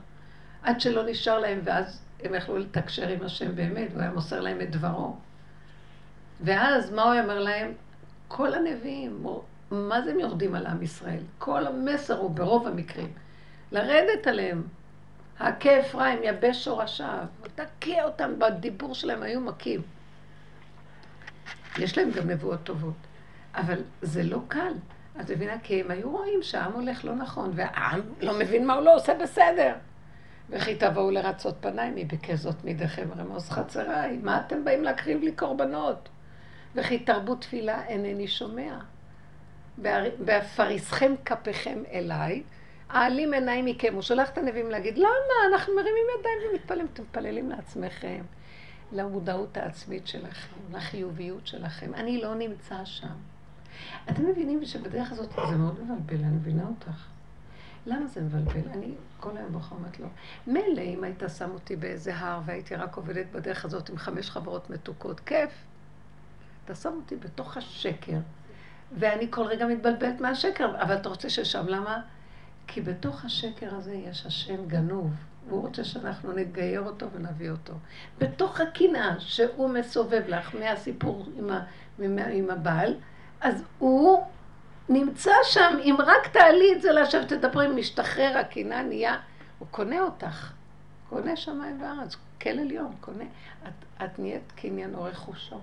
עד שלא נשאר להם, ואז הם יכלו לתקשר עם השם באמת, והוא היה מוסר להם את דברו. ואז מה הוא אומר להם? כל הנביאים, מה זה הם יורדים על עם ישראל? כל המסר הוא ברוב המקרים. לרדת עליהם. הכה אפרים יבש שורשיו, תכה אותם בדיבור שלהם, היו מכים. יש להם גם נבואות טובות, אבל זה לא קל. את מבינה? כי הם היו רואים שהעם הולך לא נכון, והעם לא מבין מה הוא לא עושה בסדר. וכי תבואו לרצות פניי, ביקש זאת מידיכם רמוז חצריי, מה אתם באים להקריב לי קורבנות? וכי תרבו תפילה אינני שומע. בהפריסכם כפיכם אליי, העלים עיניים מכם. הוא שולח את הנביאים להגיד, למה? אנחנו מרימים ידיים ומתפללים. אתם מתפללים לעצמכם, למודעות העצמית שלכם, לחיוביות שלכם. אני לא נמצא שם. אתם מבינים שבדרך הזאת זה מאוד מבלבל, אני מבינה אותך. למה זה מבלבל? אני כל היום בוכה אומרת לו, מילא אם היית שם אותי באיזה הר והייתי רק עובדת בדרך הזאת עם חמש חברות מתוקות, כיף. אתה שם אותי בתוך השקר, ואני כל רגע מתבלבלת מהשקר, אבל אתה רוצה ששם, למה? כי בתוך השקר הזה יש השם גנוב, והוא רוצה שאנחנו נגייר אותו ונביא אותו. בתוך הקנאה שהוא מסובב לך מהסיפור עם, ה, עם הבעל, אז הוא נמצא שם, אם רק תעלי את זה לשבת, תדברי, משתחרר הקנאה, נהיה, הוא קונה אותך. קונה שמיים וארץ, כל עליון, קונה. את, את נהיית קניין או רכושו.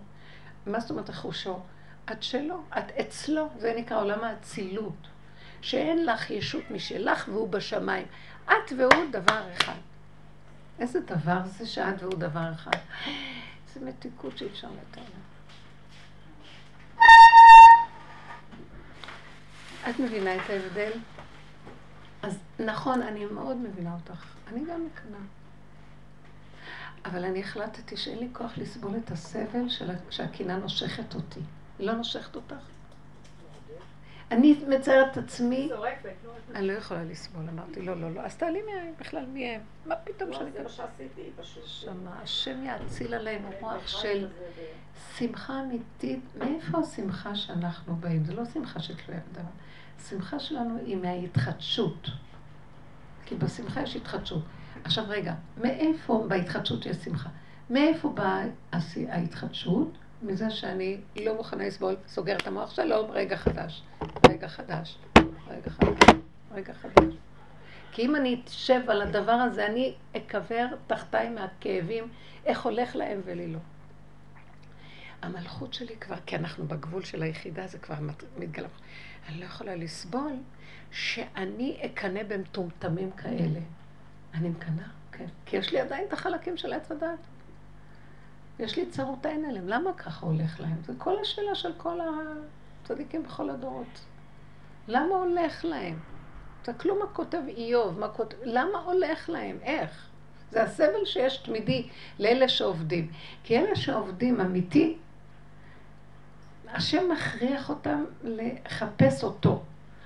מה זאת אומרת רכושו? את שלו, את אצלו, זה נקרא עולם האצילות. שאין לך ישות משלך והוא בשמיים. את והוא דבר אחד. איזה דבר זה שאת והוא דבר אחד? איזה מתיקות שאי אפשר לתאר. את מבינה את ההבדל? אז נכון, אני מאוד מבינה אותך. אני גם מקנאה. אבל אני החלטתי שאין לי כוח לסבול את הסבל שהקינה נושכת אותי. היא לא נושכת אותך? אני מציירת את עצמי, לא אני לא יכולה לסבול, אמרתי, לא, לא, לא, אז תעלי מהם, בכלל מי הם? מה פתאום לא, שאני... זה מה שעשיתי, פשוט. שמה, השם יאציל עלינו רוח של שמחה אמיתית. מאיפה השמחה שאנחנו באים? זה לא שמחה שתלויה בדבר. השמחה שלנו היא מההתחדשות. כי בשמחה יש התחדשות. עכשיו רגע, מאיפה בהתחדשות יש שמחה? מאיפה באה ההתחדשות? מזה שאני לא מוכנה לסבול, סוגר את המוח, שלום, רגע חדש, רגע חדש, רגע חדש, רגע חדש. כי אם אני אשב על הדבר הזה, אני אקבר תחתיי מהכאבים, איך הולך להם ולי לא. המלכות שלי כבר, כי אנחנו בגבול של היחידה, זה כבר מתגלה. אני לא יכולה לסבול שאני אקנא במטומטמים כאלה. אני מקנאה, כן. כי יש לי עדיין את החלקים של עץ הדת. יש לי צרות עין עליהם. למה ככה הולך להם? זה כל השאלה של כל הצדיקים בכל הדורות. למה הולך להם? תסתכלו מה כותב איוב, מה כותב... למה הולך להם? איך? זה הסבל שיש תמידי לאלה שעובדים. כי אלה שעובדים אמיתי, השם מכריח אותם לחפש אותו.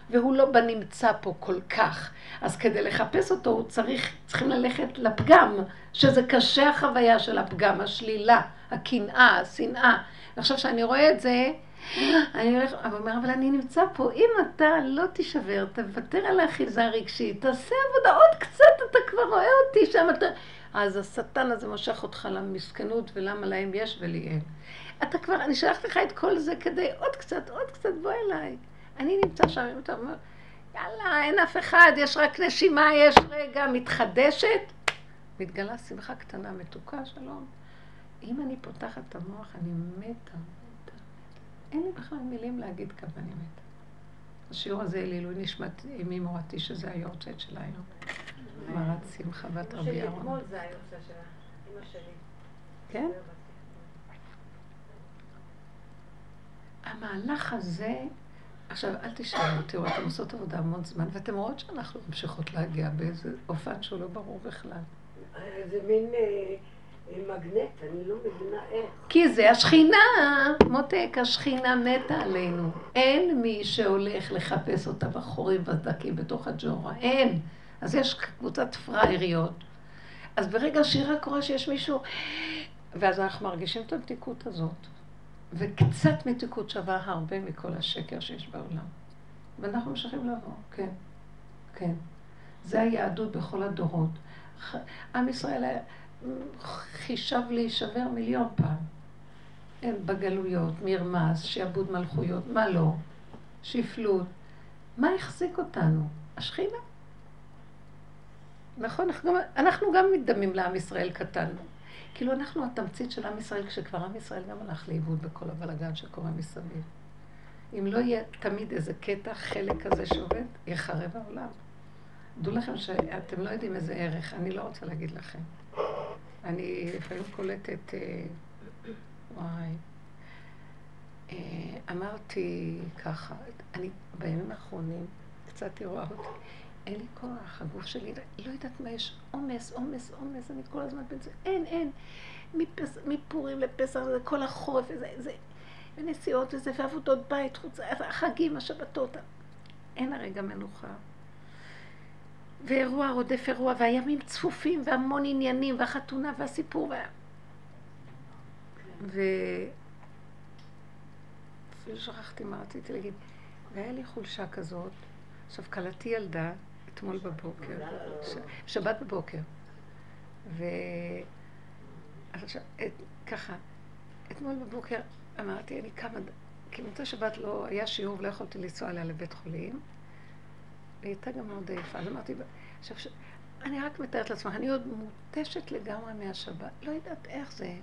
והוא לא בנמצא פה כל כך. אז כדי לחפש אותו, הוא צריך, צריכים ללכת לפגם, שזה קשה החוויה של הפגם, השלילה, הקנאה, השנאה. ועכשיו, כשאני רואה את זה, אני הולך, אבל אומר, אבל אני נמצא פה, אם אתה לא תישבר, תוותר על האחיזה הרגשית, תעשה עבודה עוד קצת, אתה כבר רואה אותי שם, אתה... אז השטן הזה מושך אותך למסכנות, ולמה להם יש ולי אין. אתה כבר, אני שלחת לך את כל זה כדי עוד קצת, עוד קצת, בוא אליי. אני נמצא שם, אם אתה אומר, יאללה, אין אף אחד, יש רק נשימה, יש רגע, מתחדשת. מתגלה שמחה קטנה, מתוקה, שלום. אם אני פותחת את המוח, אני מתה, מתה, מתה. אין לי בכלל מילים להגיד כמה אני מתה. השיעור הזה לעילוי נשמת אמי מורתי, שזה היורצייט שלה היום. מרת שמחה בת רבי אהרון. אתמול זה היורצייט שלה, אמא שלי. כן? המהלך הזה, עכשיו אל תשאלו, תראו, אתן עושות עבודה המון זמן, ואתן רואות שאנחנו ממשיכות להגיע באיזה אופן שהוא לא ברור בכלל. זה מין אה, אה, מגנט, אני לא מבינה איך. כי זה השכינה, מותק, השכינה מתה עלינו. אין מי שהולך לחפש אותה בחורים בסדקים בתוך הג'ורה, אין. אז יש קבוצת פראייריות. אז ברגע שהיא רק רואה שיש מישהו, ואז אנחנו מרגישים את המתיקות הזאת. וקצת מתיקות שווה הרבה מכל השקר שיש בעולם. ואנחנו ממשיכים לבוא, כן, כן. זה היהדות בכל הדורות. עם ישראל חישב להישבר מיליון פעם. אין בגלויות, מרמס, שעבוד מלכויות, מה לא? שפלות. מה החזיק אותנו? השכינה. נכון, אנחנו גם, אנחנו גם מתדמים לעם ישראל קטן. כאילו אנחנו התמצית של עם ישראל, כשכבר עם ישראל גם הלך לאיבוד בכל הבלגן שקורה מסביב. אם לא יהיה תמיד איזה קטע, חלק כזה שעובד, יחרב העולם. דעו לכם שאתם לא יודעים איזה ערך, אני לא רוצה להגיד לכם. אני לפעמים קולטת, אה, וואי, אה, אמרתי ככה, אני בימים האחרונים, קצת תראו אותי, אין לי כוח, הגוף שלי, לא יודעת מה יש, עומס, עומס, עומס, אני כל הזמן בין זה, אין, אין. מפס, מפורים לפסח, זה כל החורף, וזה, זה, ונסיעות וזה, ועבודות בית, חוץ, החגים, השבתות. אין הרגע מנוחה. ואירוע רודף אירוע, והימים צפופים, והמון עניינים, והחתונה, והסיפור, וה... ו... אפילו שכחתי מה רציתי להגיד. והיה לי חולשה כזאת. עכשיו, כלתי ילדה אתמול בבוקר. שבת בבוקר. ו... עכשיו, את... ככה, אתמול בבוקר אמרתי, אני כמה... כי מוצא שבת לא היה שיעור ולא יכולתי לנסוע אליה לבית חולים. והיא הייתה גם מאוד עייפה. אז אמרתי, עכשיו, ש... אני רק מתארת לעצמך, אני עוד מותשת לגמרי מהשבת. לא יודעת איך זה.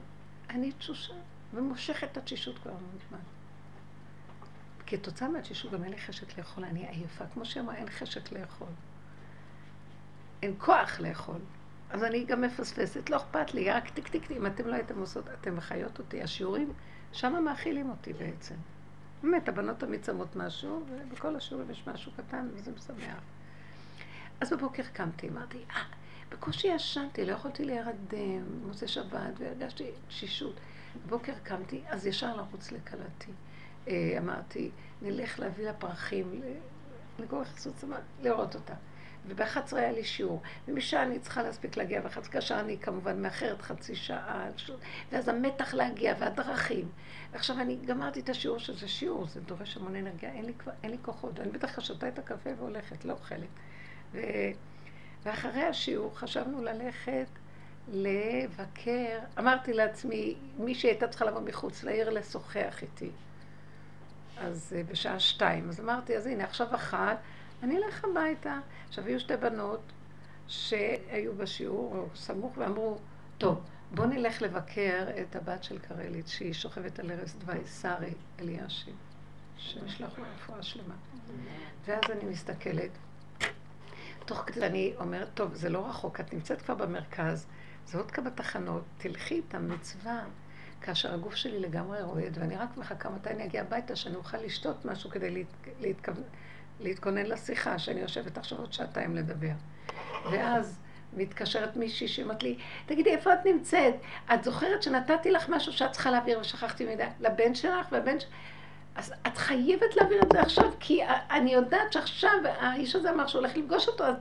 אני תשושה, ומושכת את התשישות כבר המון זמן. כתוצאה מהתשישות גם אין לי חשק לאכול, אני עייפה. כמו שהיא אמרה, אין חשק לאכול. אין כוח לאכול. אז אני גם מפספסת, לא אכפת לי, רק טיק טיק. אם אתם לא הייתם עושות, אתם מחיות אותי. השיעורים, שמה מאכילים אותי בעצם. באמת, הבנות תמיד שמות משהו, ובכל השיעורים יש משהו קטן, וזה משמח. אז בבוקר קמתי, אמרתי, אה, בקושי ישנתי, לא יכולתי להירדם, מוצאי שבת, והרגשתי תשישות. בבוקר קמתי, אז ישר לרוץ לכלתי. אה, אמרתי, נלך להביא לה פרחים, לגור חסות לראות אותה. וב-11 היה לי שיעור, ומשעה אני צריכה להספיק להגיע, ב-11 כאשר אני כמובן מאחרת חצי שעה, ואז המתח להגיע, והדרכים. ועכשיו אני גמרתי את השיעור שזה שיעור, זה דורש המון אנרגיה, אין לי, כבר, אין לי כוחות, אני בטח שותה את הקפה והולכת, לא אוכלת. ו... ואחרי השיעור חשבנו ללכת לבקר, אמרתי לעצמי, מי שהייתה צריכה לבוא מחוץ לעיר לשוחח איתי. אז אה, בשעה שתיים. אז אמרתי, אז הנה, עכשיו אחת, אני אלך הביתה. עכשיו, היו שתי בנות שהיו בשיעור, או סמוך, ואמרו, טוב, בוא נלך לבקר את הבת של קרלית, שהיא שוכבת על ערש דווי, שרי אלישיב, שנשלח לה רפואה שלמה. ואז אני מסתכלת, תוך כדי אני אומרת, טוב, זה לא רחוק, את נמצאת כבר במרכז, זה עוד כמה תחנות, תלכי איתם מצווה. כאשר הגוף שלי לגמרי רועד, ואני רק מחכה מתי אני אגיע הביתה, שאני אוכל לשתות משהו כדי להת... להתכו... להתכונן לשיחה, שאני יושבת עכשיו עוד שעתיים לדבר. ואז מתקשרת מישהי שאומרת לי, תגידי, איפה את נמצאת? את זוכרת שנתתי לך משהו שאת צריכה להעביר ושכחתי מידע לבן שלך, והבן שלך... אז את חייבת להעביר את זה עכשיו, כי אני יודעת שעכשיו האיש הזה אמר שהוא הולך לפגוש אותו, אז...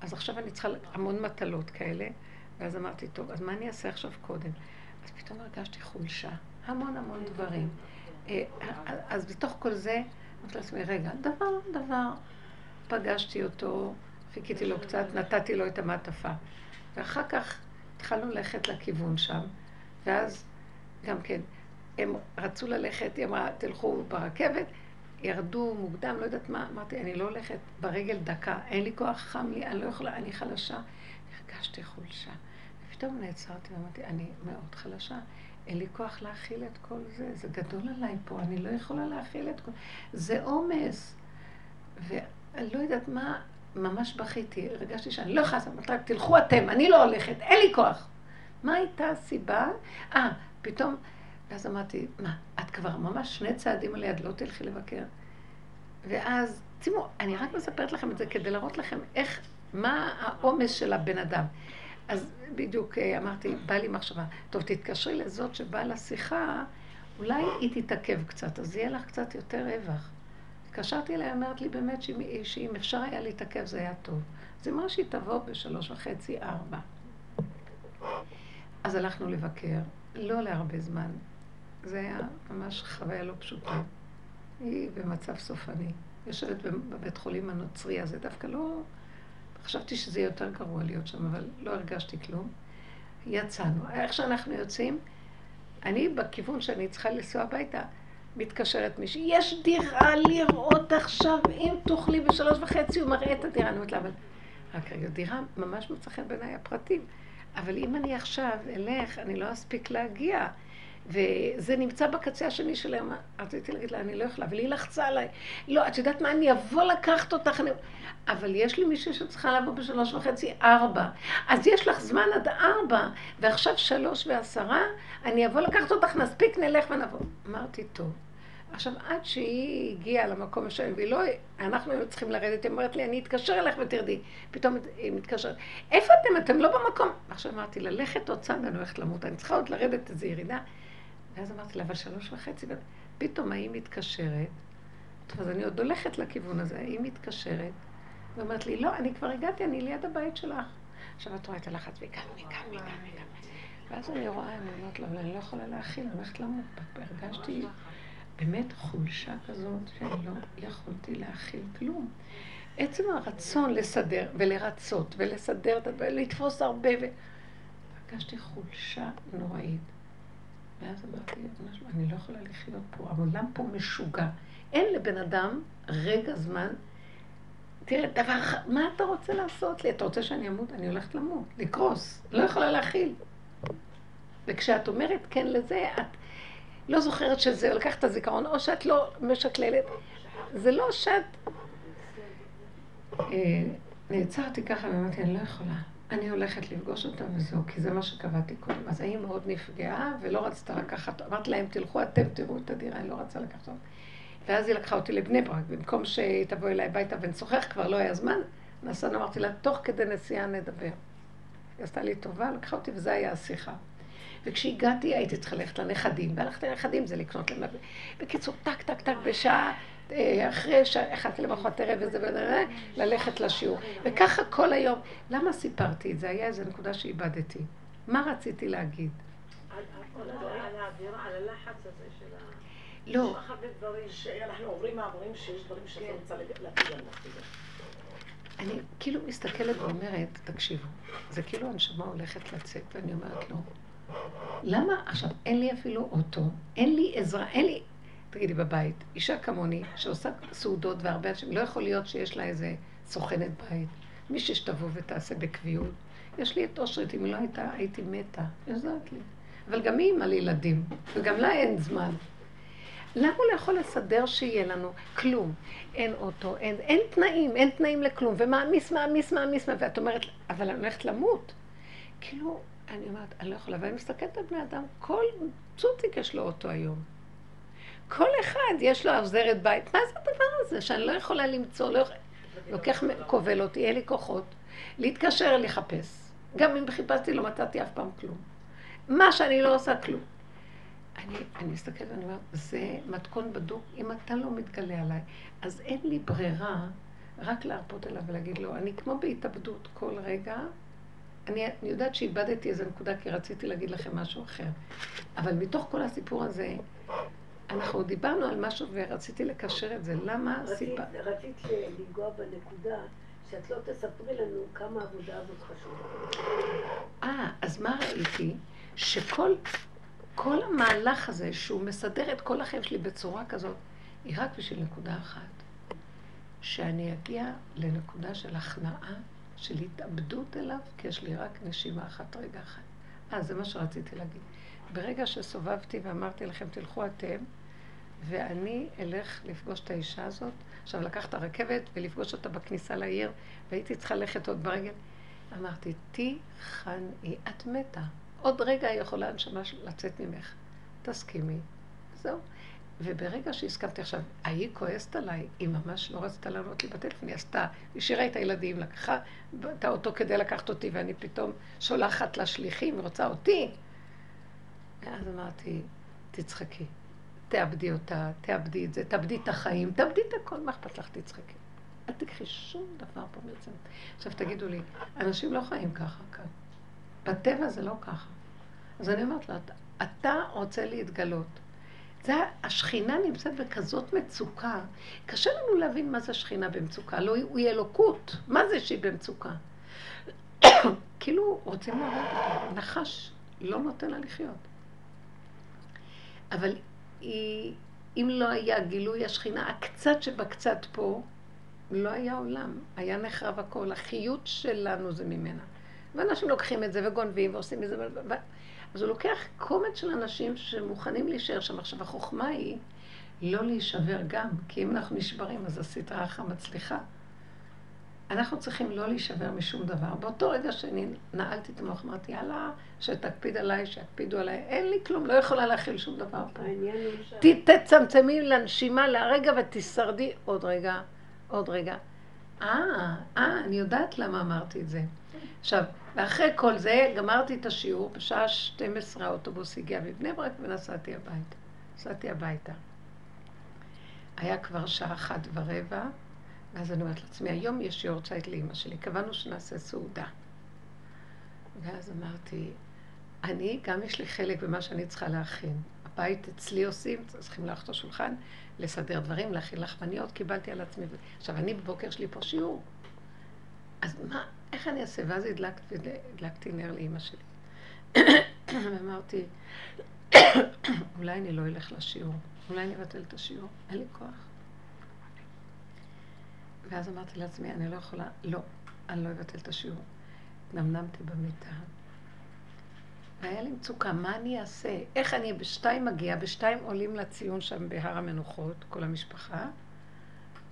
אז עכשיו אני צריכה המון מטלות כאלה, ואז אמרתי, טוב, אז מה אני אעשה עכשיו קודם? אז פתאום הרגשתי חולשה, המון המון דברים. אה, אז בתוך כל זה, אמרתי לעצמי, רגע, דבר, דבר, פגשתי אותו, חיכיתי לו קצת, נתתי לו את המעטפה. ואחר כך התחלנו ללכת לכיוון שם, ואז גם כן, הם רצו ללכת, היא אמרה, תלכו ברכבת, ירדו מוקדם, לא יודעת מה, אמרתי, אני לא הולכת ברגל דקה, אין לי כוח, חם לי, אני לא יכולה, אני חלשה. הרגשתי חולשה. ופתאום נעצרתי ואמרתי, אני מאוד חלשה, אין לי כוח להכיל את כל זה, זה גדול עליי פה, אני לא יכולה להכיל את כל... זה עומס. ואני לא יודעת מה, ממש בכיתי, הרגשתי שאני לא יכולה לעשות, תלכו אתם, אני לא הולכת, אין לי כוח. מה הייתה הסיבה? אה, פתאום, ואז אמרתי, מה, את כבר ממש שני צעדים על יד, לא תלכי לבקר? ואז, שימו, אני רק מספרת לכם את זה כדי להראות לכם איך, מה העומס של הבן אדם. אז בדיוק אה, אמרתי, בא לי מחשבה, טוב, תתקשרי לזאת שבאה לשיחה, אולי היא תתעכב קצת, אז יהיה לך קצת יותר רווח. התקשרתי אליה, אמרת לי באמת שאם אפשר היה להתעכב זה היה טוב. זה מה שהיא תבוא בשלוש וחצי, ארבע. אז הלכנו לבקר, לא להרבה זמן. זה היה ממש חוויה לא פשוטה. היא במצב סופני. יושבת בבית חולים הנוצרי הזה, דווקא לא... חשבתי שזה יותר גרוע להיות שם, אבל לא הרגשתי כלום. יצאנו. איך שאנחנו יוצאים, אני בכיוון שאני צריכה לנסוע הביתה, מתקשרת מישהי, יש דירה לראות עכשיו, אם תוכלי בשלוש וחצי, הוא מראה את הדירה. אני אומרת לה, אבל רק רגע, דירה ממש מצא חן בעיניי הפרטים. אבל אם אני עכשיו אלך, אני לא אספיק להגיע. וזה נמצא בקצה השני שלהם. רציתי להגיד לה, אני לא יכולה, אבל היא לחצה עליי. לא, את יודעת מה, אני אבוא לקחת אותך. אני... אבל יש לי מישהי שצריכה לבוא בשלוש וחצי, ארבע. אז יש לך זמן עד ארבע, ועכשיו שלוש ועשרה, אני אבוא לקחת אותך, נספיק, נלך ונבוא. אמרתי, טוב. עכשיו, עד שהיא הגיעה למקום השם, והיא לא, אנחנו היינו צריכים לרדת, היא אומרת לי, אני אתקשר אליך ותרדי. פתאום היא מתקשרת, איפה אתם? אתם לא במקום. עכשיו אמרתי, ללכת עוד צעד, אני הולכת למות, אני צריכה עוד לרדת איזו ירידה. ואז אמרתי לה, אבל שלוש וחצי, פתאום היא מתקשרת, טוב, אז אני עוד הולכת לכיוון הזה, היא מתקשרת, ואומרת לי, לא, אני כבר הגעתי, אני ליד הבית שלך. עכשיו את רואה את הלחץ, מכאן, מכאן, מכאן, מכאן. ואז אני רואה, אני אומרת לו, אבל אני לא יכולה להכיל, אני הולכת למות. הרגשתי באמת חולשה כזאת, שאני לא יכולתי להכיל כלום. עצם הרצון לסדר ולרצות ולסדר את הדברים, לתפוס הרבה, והרגשתי חולשה נוראית. ואז אמרתי, אני לא יכולה לחיות פה, העולם פה משוגע. אין לבן אדם רגע זמן, תראה, דבר מה אתה רוצה לעשות לי? אתה רוצה שאני אמות? אני הולכת למות, לקרוס, לא יכולה להכיל. וכשאת אומרת כן לזה, את לא זוכרת שזה, לקחת את הזיכרון, או שאת לא משקללת. זה לא שאת... אה, נעצרתי ככה ואמרתי, אני לא יכולה. אני הולכת לפגוש אותה וזהו, כי זה מה שקבעתי קודם. אז היא מאוד נפגעה ולא רצתה לקחת, אמרתי להם, תלכו אתם, תראו את הדירה, היא לא רצה לקחת אותה. ואז היא לקחה אותי לבני ברק, במקום שהיא תבוא אליי הביתה ונשוחח, כבר לא היה זמן, נסענו, אמרתי לה, תוך כדי נסיעה נדבר. היא עשתה לי טובה, לקחה אותי וזה היה השיחה. וכשהגעתי הייתי צריכה ללכת לנכדים, והלכתי לנכדים זה לקנות להם. בקיצור, טק, טק, טק, בשעה, אחרי שאכלתי למחרת ערב וזה, ללכת לשיעור. וככה כל היום. למה סיפרתי את זה? היה איזו נקודה שאיבדתי. מה רציתי להגיד? על הלחץ הזה של ה... לא. שאנחנו עוברים מעברים שיש דברים שאת לא רוצה להפיל עליהם. אני כאילו מסתכלת ואומרת, תקשיבו, זה כאילו הנשמה הולכת לצאת, ואני אומרת לו, למה עכשיו אין לי אפילו אוטו, אין לי עזרה, אין לי... תגידי, בבית, אישה כמוני, שעושה סעודות והרבה אנשים, לא יכול להיות שיש לה איזה סוכנת בית, מישהי שתבוא ותעשה בקביעות. יש לי את אושרת, אם לא הייתה, הייתי מתה. עזרת לי. אבל גם היא אימא לילדים, וגם לה אין זמן. למה הוא לא יכול לסדר שיהיה לנו? כלום. אין אוטו, אין, אין תנאים, אין תנאים לכלום. ומעמיס, מעמיס, מעמיס, ואת אומרת, אבל אני הולכת למות. כאילו, אני אומרת, אני לא יכולה, ואני מסתכלת על בני אדם, כל צוציק יש לו אוטו היום. כל אחד יש לו עוזרת בית. מה זה הדבר הזה שאני לא יכולה למצוא, לא יכול... לוקח, כובל אותי, אין לי כוחות, להתקשר, לחפש. גם אם חיפשתי, לא מצאתי אף פעם כלום. מה שאני לא עושה, כלום. אני, אני מסתכלת ואני אומרת, זה מתכון בדוק, אם אתה לא מתגלה עליי, אז אין לי ברירה רק להרפות אליו ולהגיד לו, אני כמו בהתאבדות כל רגע, אני, אני יודעת שאיבדתי איזה נקודה כי רציתי להגיד לכם משהו אחר. אבל מתוך כל הסיפור הזה, אנחנו דיברנו על משהו ורציתי לקשר את זה. למה הסיבה? רצית לנגוע בנקודה שאת לא תספרי לנו כמה העבודה הזאת חשובה. אה, אז מה ראיתי? שכל כל המהלך הזה, שהוא מסדר את כל החיים שלי בצורה כזאת, היא רק בשביל נקודה אחת. שאני אגיע לנקודה של הכנעה, של התאבדות אליו, כי יש לי רק נשימה אחת רגע אחד. אה, זה מה שרציתי להגיד. ברגע שסובבתי ואמרתי לכם, תלכו אתם, ואני אלך לפגוש את האישה הזאת, עכשיו לקחת את הרכבת ולפגוש אותה בכניסה לעיר, והייתי צריכה ללכת עוד ברגל. אמרתי, תיכנעי, את מתה. עוד רגע יכולה הנשמה לצאת ממך. תסכימי. זהו. וברגע שהסכמתי עכשיו, ההיא כועסת עליי, היא ממש לא רצתה לענות לי בטלפון, היא עשתה, השאירה את הילדים, לקחה את האוטו כדי לקחת אותי, ואני פתאום שולחת לה שליחים, היא רוצה אותי. ואז אמרתי, תצחקי, תאבדי אותה, תאבדי את זה, תאבדי את החיים, תאבדי את הכל, מה אכפת לך, תצחקי. אל תקחי שום דבר פה בעצם. עכשיו תגידו לי, אנשים לא חיים ככה כאן. בטבע זה לא ככה. אז אני אומרת לה, אתה רוצה להתגלות. זה, השכינה נמצאת בכזאת מצוקה. קשה לנו להבין מה זה שכינה במצוקה. לא, היא אלוקות. מה זה שהיא במצוקה? כאילו רוצים להרוג אותה. נחש לא נותן לה לחיות. אבל היא, אם לא היה גילוי השכינה, הקצת שבקצת פה, לא היה עולם. היה נחרב הכל. החיות שלנו זה ממנה. ואנשים לוקחים את זה וגונבים ועושים מזה... אז הוא לוקח קומץ של אנשים שמוכנים להישאר שם. עכשיו, החוכמה היא לא להישבר גם, כי אם אנחנו נשברים, אז הסדרה אחר מצליחה. אנחנו צריכים לא להישבר משום דבר. באותו רגע שאני נעלתי את המוח, אמרתי, יאללה, שתקפיד עליי, שיקפידו עליי, אין לי כלום, לא יכולה להכיל שום דבר פה. תצמצמי לנשימה להרגע ותשרדי עוד רגע, עוד רגע. אה, אה, אני יודעת למה אמרתי את זה. עכשיו, ואחרי כל זה גמרתי את השיעור, בשעה 12 האוטובוס הגיע מבני ברק ונסעתי הביתה. נסעתי הביתה. היה כבר שעה אחת ורבע, ואז אני אומרת לעצמי, היום יש יורצייט לאימא שלי, קבענו שנעשה סעודה. ואז אמרתי, אני, גם יש לי חלק במה שאני צריכה להכין. הבית אצלי עושים, צריכים לאכול את השולחן, לסדר דברים, להכין לחמניות, קיבלתי על עצמי. עכשיו, אני בבוקר יש לי פה שיעור. אז מה, איך אני אעשה? ואז הדלקתי, הדלקתי נר לאימא שלי. ואמרתי, אולי אני לא אלך לשיעור, אולי אני אבטל את השיעור, אין לי כוח. ואז אמרתי לעצמי, אני לא יכולה, לא, אני לא אבטל את השיעור. נמנמתי במיטה. והיה לי מצוקה, מה אני אעשה? איך אני בשתיים מגיעה? בשתיים עולים לציון שם בהר המנוחות, כל המשפחה,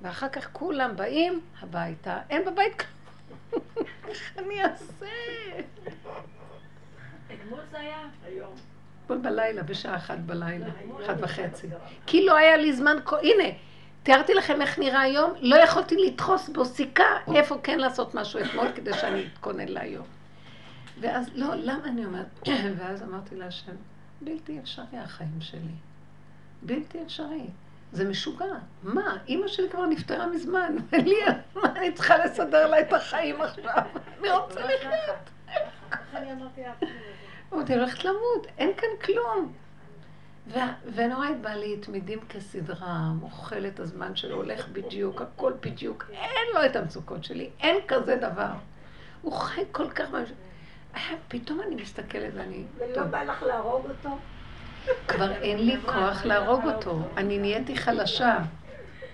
ואחר כך כולם באים הביתה, אין בבית כלום. איך אני אעשה? אתמול זה היה? היום. בלילה, בשעה אחת בלילה, אחת וחצי. כי לא היה לי זמן, הנה, תיארתי לכם איך נראה היום, לא יכולתי לדחוס בו סיכה איפה כן לעשות משהו אתמול כדי שאני אתכונן להיום. ואז, לא, למה אני אומרת? ואז אמרתי להשם, בלתי אפשרי החיים שלי. בלתי אפשרי. זה משוגע. מה? אימא שלי כבר נפטרה מזמן. לי, מה אני צריכה לסדר לה את החיים עכשיו? אני רוצה לחיות. אני אמרתי אני הולכת למות, אין כאן כלום. ואני רואה את בעלי תמידים כסדרה, מוכל את הזמן שלו, הולך בדיוק, הכל בדיוק, אין לו את המצוקות שלי, אין כזה דבר. הוא חי כל כך... פתאום אני מסתכלת ואני... ולא בא לך להרוג אותו? כבר אין לי כוח להרוג אותו. אני נהייתי חלשה.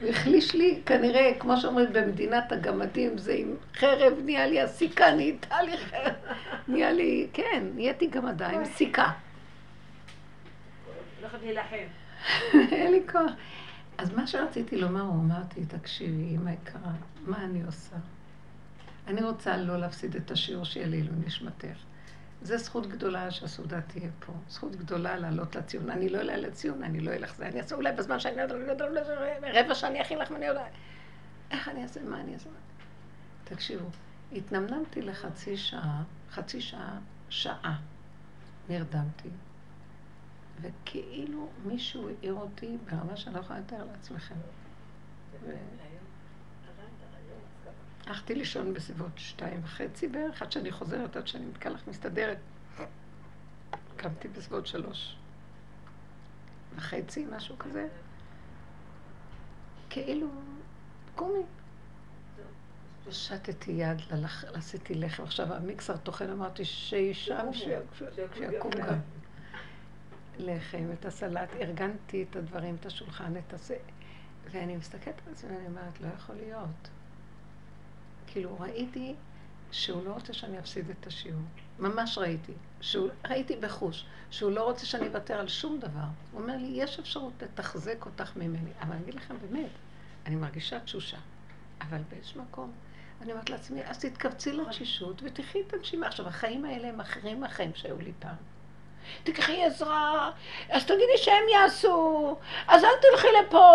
הוא החליש לי, כנראה, כמו שאומרים במדינת הגמדים, זה עם חרב, נהיה לי הסיכה, נהייתה לי חרב. נהיה לי, כן, נהייתי גמדה עם סיכה. לא יכולתי להילחם. אין לי כוח. אז מה שרציתי לומר, הוא אמרתי, תקשיבי, אמא יקרה, מה אני עושה? אני רוצה לא להפסיד את השיעור שיהיה לעילוי נשמתך. זו זכות גדולה שהסעודה תהיה פה. זכות גדולה לעלות לציון. אני לא אעלה לציון, אני לא אלך זה. אני אעשה אולי בזמן שאני רבע שאני אכין לך ואני יודעת. איך אני אעשה? מה אני אעשה? תקשיבו, התנמנמתי לחצי שעה, חצי שעה, שעה. נרדמתי. וכאילו מישהו העיר אותי ברמה שאני לא יכולה לתאר לעצמכם. הלכתי לישון בסביבות שתיים וחצי בערך, עד שאני חוזרת, עד שאני מתקלח מסתדרת. קמתי בסביבות שלוש. וחצי, משהו כזה. כאילו, קומי. ושתתי יד, עשיתי לחם. עכשיו המיקסר טוחן, אמרתי שישם, שיקום גם. לחם, את הסלט, ארגנתי את הדברים, את השולחן, את הזה. ואני מסתכלת על זה ואני אומרת, לא יכול להיות. כאילו, ראיתי שהוא לא רוצה שאני אפסיד את השיעור. ממש ראיתי. שהוא, ראיתי בחוש, שהוא לא רוצה שאני אוותר על שום דבר. הוא אומר לי, יש אפשרות לתחזק אותך ממני. אבל אני אגיד לכם, באמת, אני מרגישה תשושה. אבל באיזשהו מקום, אני אומרת לעצמי, אז תתכווצי לתשישות ותחי את הנשימה. עכשיו, החיים האלה הם אחרים מהחיים שהיו לי פעם. תקחי עזרה, אז תגידי שהם יעשו, אז אל תלכי לפה,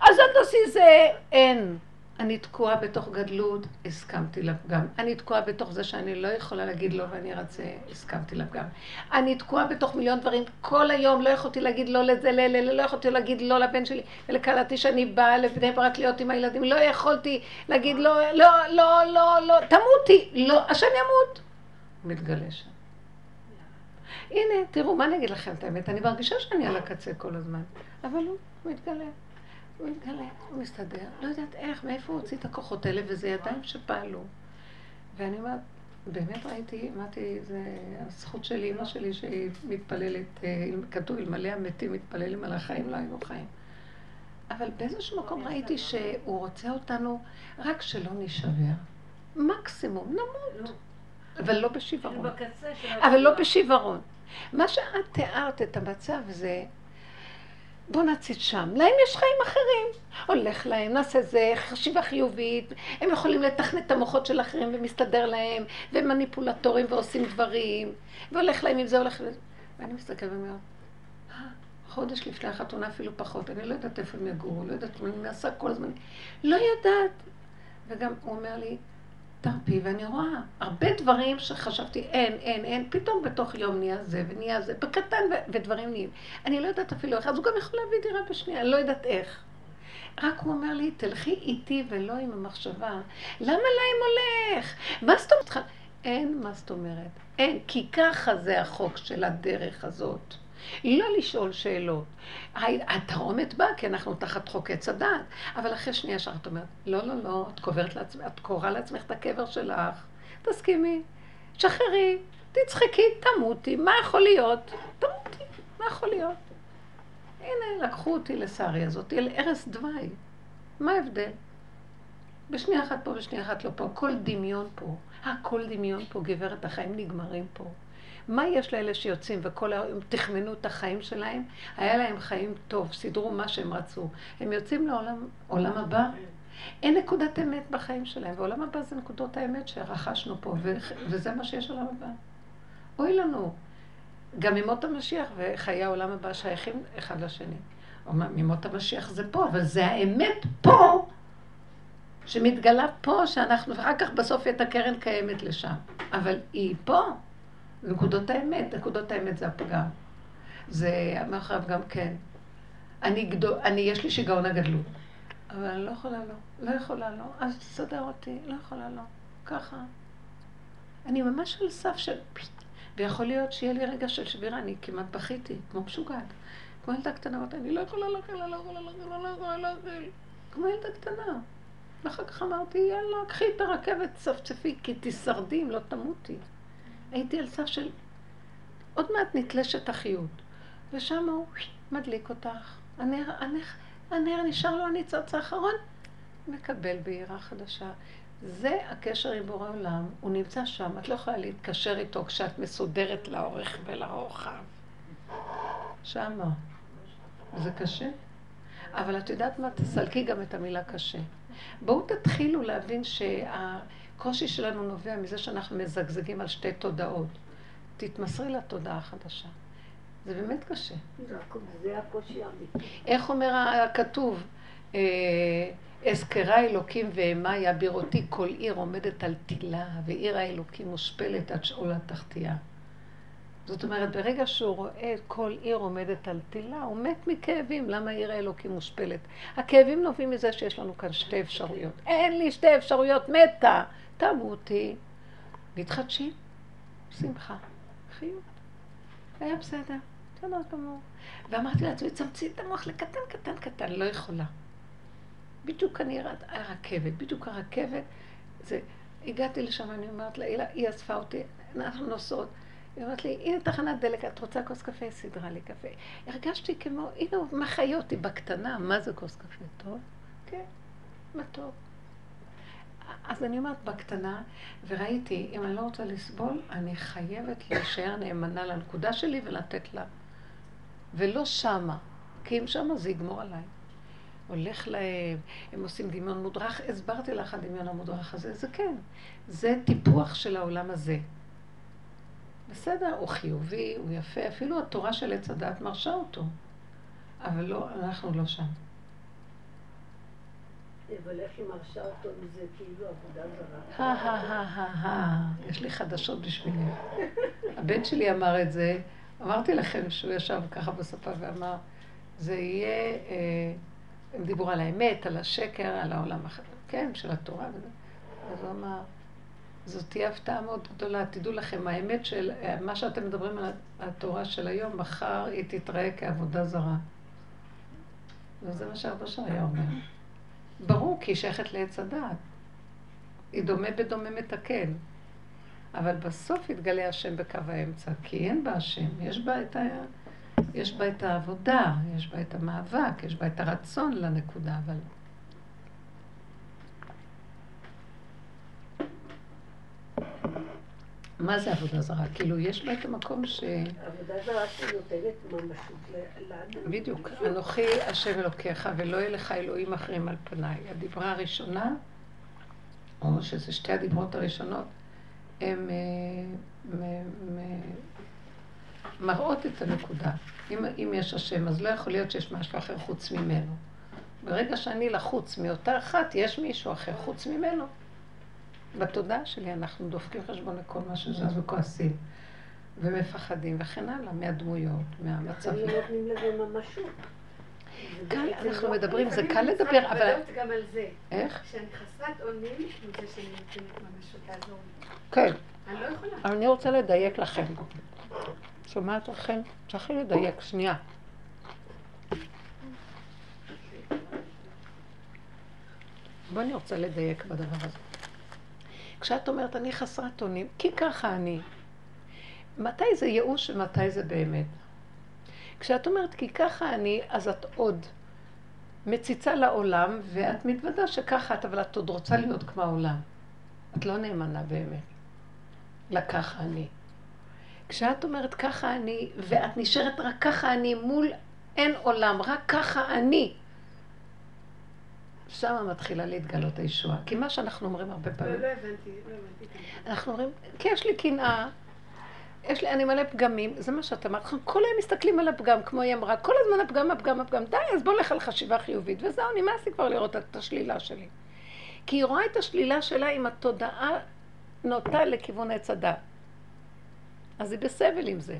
אז אל תעשי זה. אין. אני תקועה בתוך גדלות, הסכמתי לפגם. אני תקועה בתוך זה שאני לא יכולה להגיד לא ואני רוצה, הסכמתי לפגם. אני תקועה בתוך מיליון דברים. כל היום לא יכולתי להגיד לא לזה, ל, ל, לא יכולתי להגיד לא לבן שלי, ולקלטתי שאני באה לבני ברק להיות עם הילדים. לא יכולתי להגיד לא, לא, לא, לא, לא, תמותי, לא, השם ימות. מתגלה שם. הנה, תראו, מה אני אגיד לכם את האמת? אני מרגישה שאני על הקצה כל הזמן, אבל הוא מתגלה. הוא מתגלה, הוא מסתדר, לא יודעת איך, מאיפה הוא הוציא את הכוחות האלה, וזה ידיים שפעלו. ואני אומרת, באמת ראיתי, אמרתי, זה הזכות של אימא שלי שהיא מתפללת, אה, כתוב, אלמלא המתים מתפללים על החיים, לא היינו חיים. אבל באיזשהו מקום ראיתי שהוא רוצה אותנו רק שלא נשבר. מקסימום, נמות. אבל לא בשיוורון. אבל לא בשיוורון. מה שאת תיארת את המצב זה בוא נציץ שם. להם יש חיים אחרים. הולך להם, נעשה זה, חשיבה חיובית, הם יכולים לתכנת את המוחות של אחרים ומסתדר להם, והם מניפולטורים ועושים דברים, והולך להם עם זה, הולך לזה. ואני מסתכלת ואומרת, אה, חודש לפני החתונה אפילו פחות, אני לא יודעת איפה הם יגורו, לא יודעת מה אני מנסה כל הזמן, לא יודעת. וגם הוא אומר לי, תרפי, ואני רואה הרבה דברים שחשבתי אין, אין, אין, פתאום בתוך יום נהיה זה ונהיה זה, בקטן ודברים נהיים. אני לא יודעת אפילו איך, אז הוא גם יכול להביא דירה בשנייה, אני לא יודעת איך. רק הוא אומר לי, תלכי איתי ולא עם המחשבה. למה להם הולך? מה זאת אומרת? אין מה זאת אומרת. אין, כי ככה זה החוק של הדרך הזאת. לא לשאול שאלות. התרעומת באה כי אנחנו תחת חוק עץ הדעת, אבל אחרי שנייה ישר את אומרת, לא, לא, לא, את קוברת לעצמך, את קוראה לעצמך את הקבר שלך, תסכימי, תשחררי, תצחקי, תמותי, מה יכול להיות? תמותי, מה יכול להיות? הנה, לקחו אותי לשרי הזאת, אל ערש דווי. מה ההבדל? בשנייה אחת פה, בשנייה אחת לא פה, כל דמיון פה. הכל דמיון פה, גברת, החיים נגמרים פה. מה יש לאלה שיוצאים וכל היום תכמנו את החיים שלהם? היה להם חיים טוב, סידרו מה שהם רצו. הם יוצאים לעולם עולם הבא. אין נקודת אמת בחיים שלהם, ועולם הבא זה נקודות האמת שרכשנו פה, ו- וזה מה שיש עולם הבא. אוי לנו. גם ממות המשיח וחיי העולם הבא שייכים אחד לשני. ממות המשיח זה פה, אבל זה האמת פה, שמתגלה פה, שאנחנו, ואחר כך בסוף את הקרן קיימת לשם. אבל היא פה. נקודות האמת, נקודות האמת זה הפגם. זה מאחוריו גם כן. אני, גדול, אני, יש לי שיגעון הגדלות. אבל אני לא יכולה לא. לא יכולה לא. אז תסדר אותי, לא יכולה לא. ככה. אני ממש על סף של... ויכול להיות שיהיה לי רגע של שבירה, אני כמעט בכיתי, כמו משוגעת. כמו ילדה קטנה, אמרתי, אני לא יכולה אני לא יכולה אני לא יכולה להכיל. כמו ילדה קטנה. ואחר כך אמרתי, יאללה, קחי את הרכבת, צפצפי, כי תשרדי אם לא תמותי. הייתי על סף של עוד מעט נתלשת החיות. ושם הוא מדליק אותך. הנר, הנר, הנר נשאר לו הניצוץ האחרון, מקבל בעירה חדשה. זה הקשר עם בורא עולם, הוא נמצא שם, את לא יכולה להתקשר איתו כשאת מסודרת לאורך ולרוחב. שמה. זה קשה. אבל את יודעת מה? תסלקי גם את המילה קשה. בואו תתחילו להבין שה... הקושי שלנו נובע מזה שאנחנו מזגזגים על שתי תודעות. תתמסרי לתודעה החדשה. זה באמת קשה. זה הקושי האמיתי. איך אומר הכתוב? אה, אזכרה אלוקים ואימה יבירותי כל עיר עומדת על תילה, ועיר האלוקים מושפלת עד שאול התחתייה. זאת אומרת, ברגע שהוא רואה כל עיר עומדת על תילה, הוא מת מכאבים. למה עיר האלוקים מושפלת? הכאבים נובעים מזה שיש לנו כאן שתי אפשרויות. אין לי שתי אפשרויות, מתה. תמותי, מתחדשים, שמחה, חיות. היה בסדר, בסדר גמור. ואמרתי לעצמי, צמצי את המוח לקטן, קטן, קטן, לא יכולה. בדיוק אני הרכבת, בדיוק הרכבת, זה, הגעתי לשם, אני אומרת לה, היא אספה אותי, אנחנו נוסעות. היא אומרת לי, הנה תחנת דלק, את רוצה כוס קפה? סידרה לי קפה. הרגשתי כמו, הנה הוא מחיה אותי בקטנה, מה זה כוס קפה? טוב? כן, טוב. אז אני אומרת בקטנה, וראיתי, אם אני לא רוצה לסבול, אני חייבת להישאר נאמנה לנקודה שלי ולתת לה. ולא שמה, כי אם שמה זה יגמור עליי. הולך להם, הם עושים דמיון מודרך, הסברתי לך הדמיון המודרך הזה, זה כן, זה טיפוח של העולם הזה. בסדר, הוא חיובי, הוא יפה, אפילו התורה של עץ הדת מרשה אותו, אבל לא, אנחנו לא שם. אבל איך היא מרשה אותו מזה כאילו עבודה זרה? יש לי חדשות בשבילי. הבן שלי אמר את זה, אמרתי לכם שהוא ישב ככה בספה ואמר, זה יהיה, אה, הם דיברו על האמת, על השקר, על העולם, כן, של התורה וזה. אז הוא אמר, זאת תהיה הפתעה מאוד גדולה. תדעו לכם, האמת של מה שאתם מדברים על התורה של היום, מחר היא תתראה כעבודה זרה. וזה מה שלי היה אומר. ברור, כי היא שייכת לעץ הדעת. היא דומה בדומה מתקן. אבל בסוף יתגלה השם בקו האמצע, כי אין בה השם. יש בה את, ה... יש בה את העבודה, יש בה את המאבק, יש בה את הרצון לנקודה, אבל... מה זה עבודה זרה? כאילו, יש בה את המקום ש... עבודה זרה שנותנת ממשות לאדם. בדיוק. אנוכי השם אלוקיך ולא יהיה לך אלוהים אחרים על פניי. הדיברה הראשונה, או שזה שתי הדיברות הראשונות, הן אה, מראות את הנקודה. אם, אם יש השם, אז לא יכול להיות שיש משהו אחר חוץ ממנו. ברגע שאני לחוץ מאותה אחת, יש מישהו אחר חוץ ממנו. בתודעה שלי אנחנו דופקים חשבון לכל מה שזז וכועסים ומפחדים וכן הלאה, מהדמויות, מהמצבים. אנחנו נותנים לזה ממשות. כאן אנחנו מדברים, זה קל לדבר, אבל... אני גם על זה. איך? שאני חסרת אונים מזה שאני נותנת ממשות לעזור לי. כן. אני לא יכולה. אני רוצה לדייק לכם. שומעת לכם? צריכים לדייק, שנייה. בואו אני רוצה לדייק בדבר הזה. כשאת אומרת, אני חסרת אונים, כי ככה אני. מתי זה ייאוש ומתי זה באמת? כשאת אומרת, כי ככה אני, אז את עוד מציצה לעולם, ואת מתוודה שככה את, אבל את עוד רוצה להיות כמו העולם. את לא נאמנה באמת. לככה אני. כשאת אומרת ככה אני, ואת נשארת רק ככה אני מול אין עולם, רק ככה אני. שם מתחילה להתגלות הישועה. כי מה שאנחנו אומרים הרבה פעמים... לא, לא הבנתי, לא הבנתי. אנחנו אומרים, כי יש לי קנאה, יש לי, אני מלא פגמים, זה מה שאת אמרת, אנחנו כל היום מסתכלים על הפגם, כמו היא אמרה, כל הזמן הפגם, הפגם, הפגם, די, אז בוא נלך על חשיבה חיובית, וזהו, נמאס לי כבר לראות את השלילה שלי. כי היא רואה את השלילה שלה עם התודעה נוטה לכיוון עץ הדת. אז היא בסבל עם זה.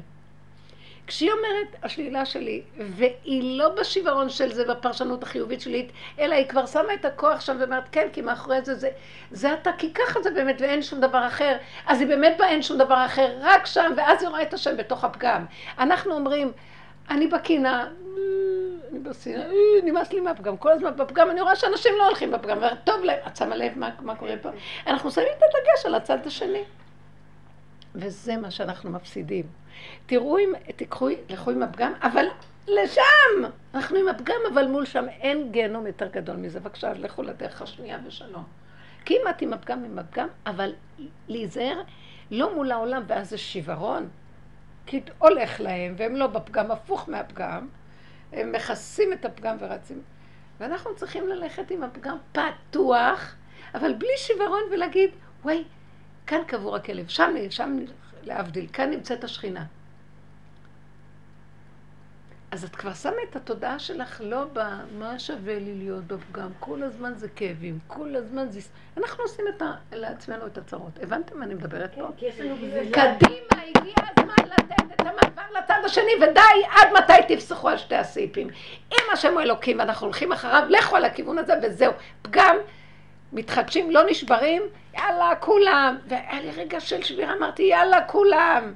כשהיא אומרת, השלילה שלי, והיא לא בשיוורון של זה, בפרשנות החיובית שלי, אלא היא כבר שמה את הכוח שם ואומרת, כן, כי מאחורי זה, זה, זה אתה, כי ככה זה באמת, ואין שום דבר אחר. אז היא באמת בה אין שום דבר אחר, רק שם, ואז היא רואה את השם בתוך הפגם. אנחנו אומרים, אני בקינה, אני בשנאה, נמאס לי מהפגם, כל הזמן בפגם, אני רואה שאנשים לא הולכים בפגם, טוב להם, את שמה לב מה, מה קורה פה? אנחנו שמים את הדגש על הצד השני. וזה מה שאנחנו מפסידים. תראו אם, תיקחו, לכו עם הפגם, אבל לשם! אנחנו עם הפגם, אבל מול שם אין גיהנום יותר גדול מזה. בבקשה, לכו לדרך השנייה ושלום. את עם הפגם, עם הפגם, אבל להיזהר לא מול העולם, ואז זה שיוורון. כי הולך להם, והם לא בפגם, הפוך מהפגם. הם מכסים את הפגם ורצים. ואנחנו צריכים ללכת עם הפגם פתוח, אבל בלי שיוורון ולהגיד, וואי, כאן קבור הכלב, שם, שם להבדיל, כאן נמצאת השכינה. אז את כבר שמה את התודעה שלך לא במה שווה לי להיות בפגם, כל הזמן זה כאבים, כל הזמן זה... אנחנו עושים את ה... לעצמנו את הצרות. הבנתם מה אני מדברת פה? כן, קדימה, הגיע הזמן לתת את המעבר לצד השני, ודי, עד מתי תפסחו על שתי הסעיפים. אם השם הוא אלוקים ואנחנו הולכים אחריו, לכו על הכיוון הזה וזהו. פגם, מתחדשים, לא נשברים, יאללה, כולם. והיה לי רגע של שבירה, אמרתי, יאללה, כולם.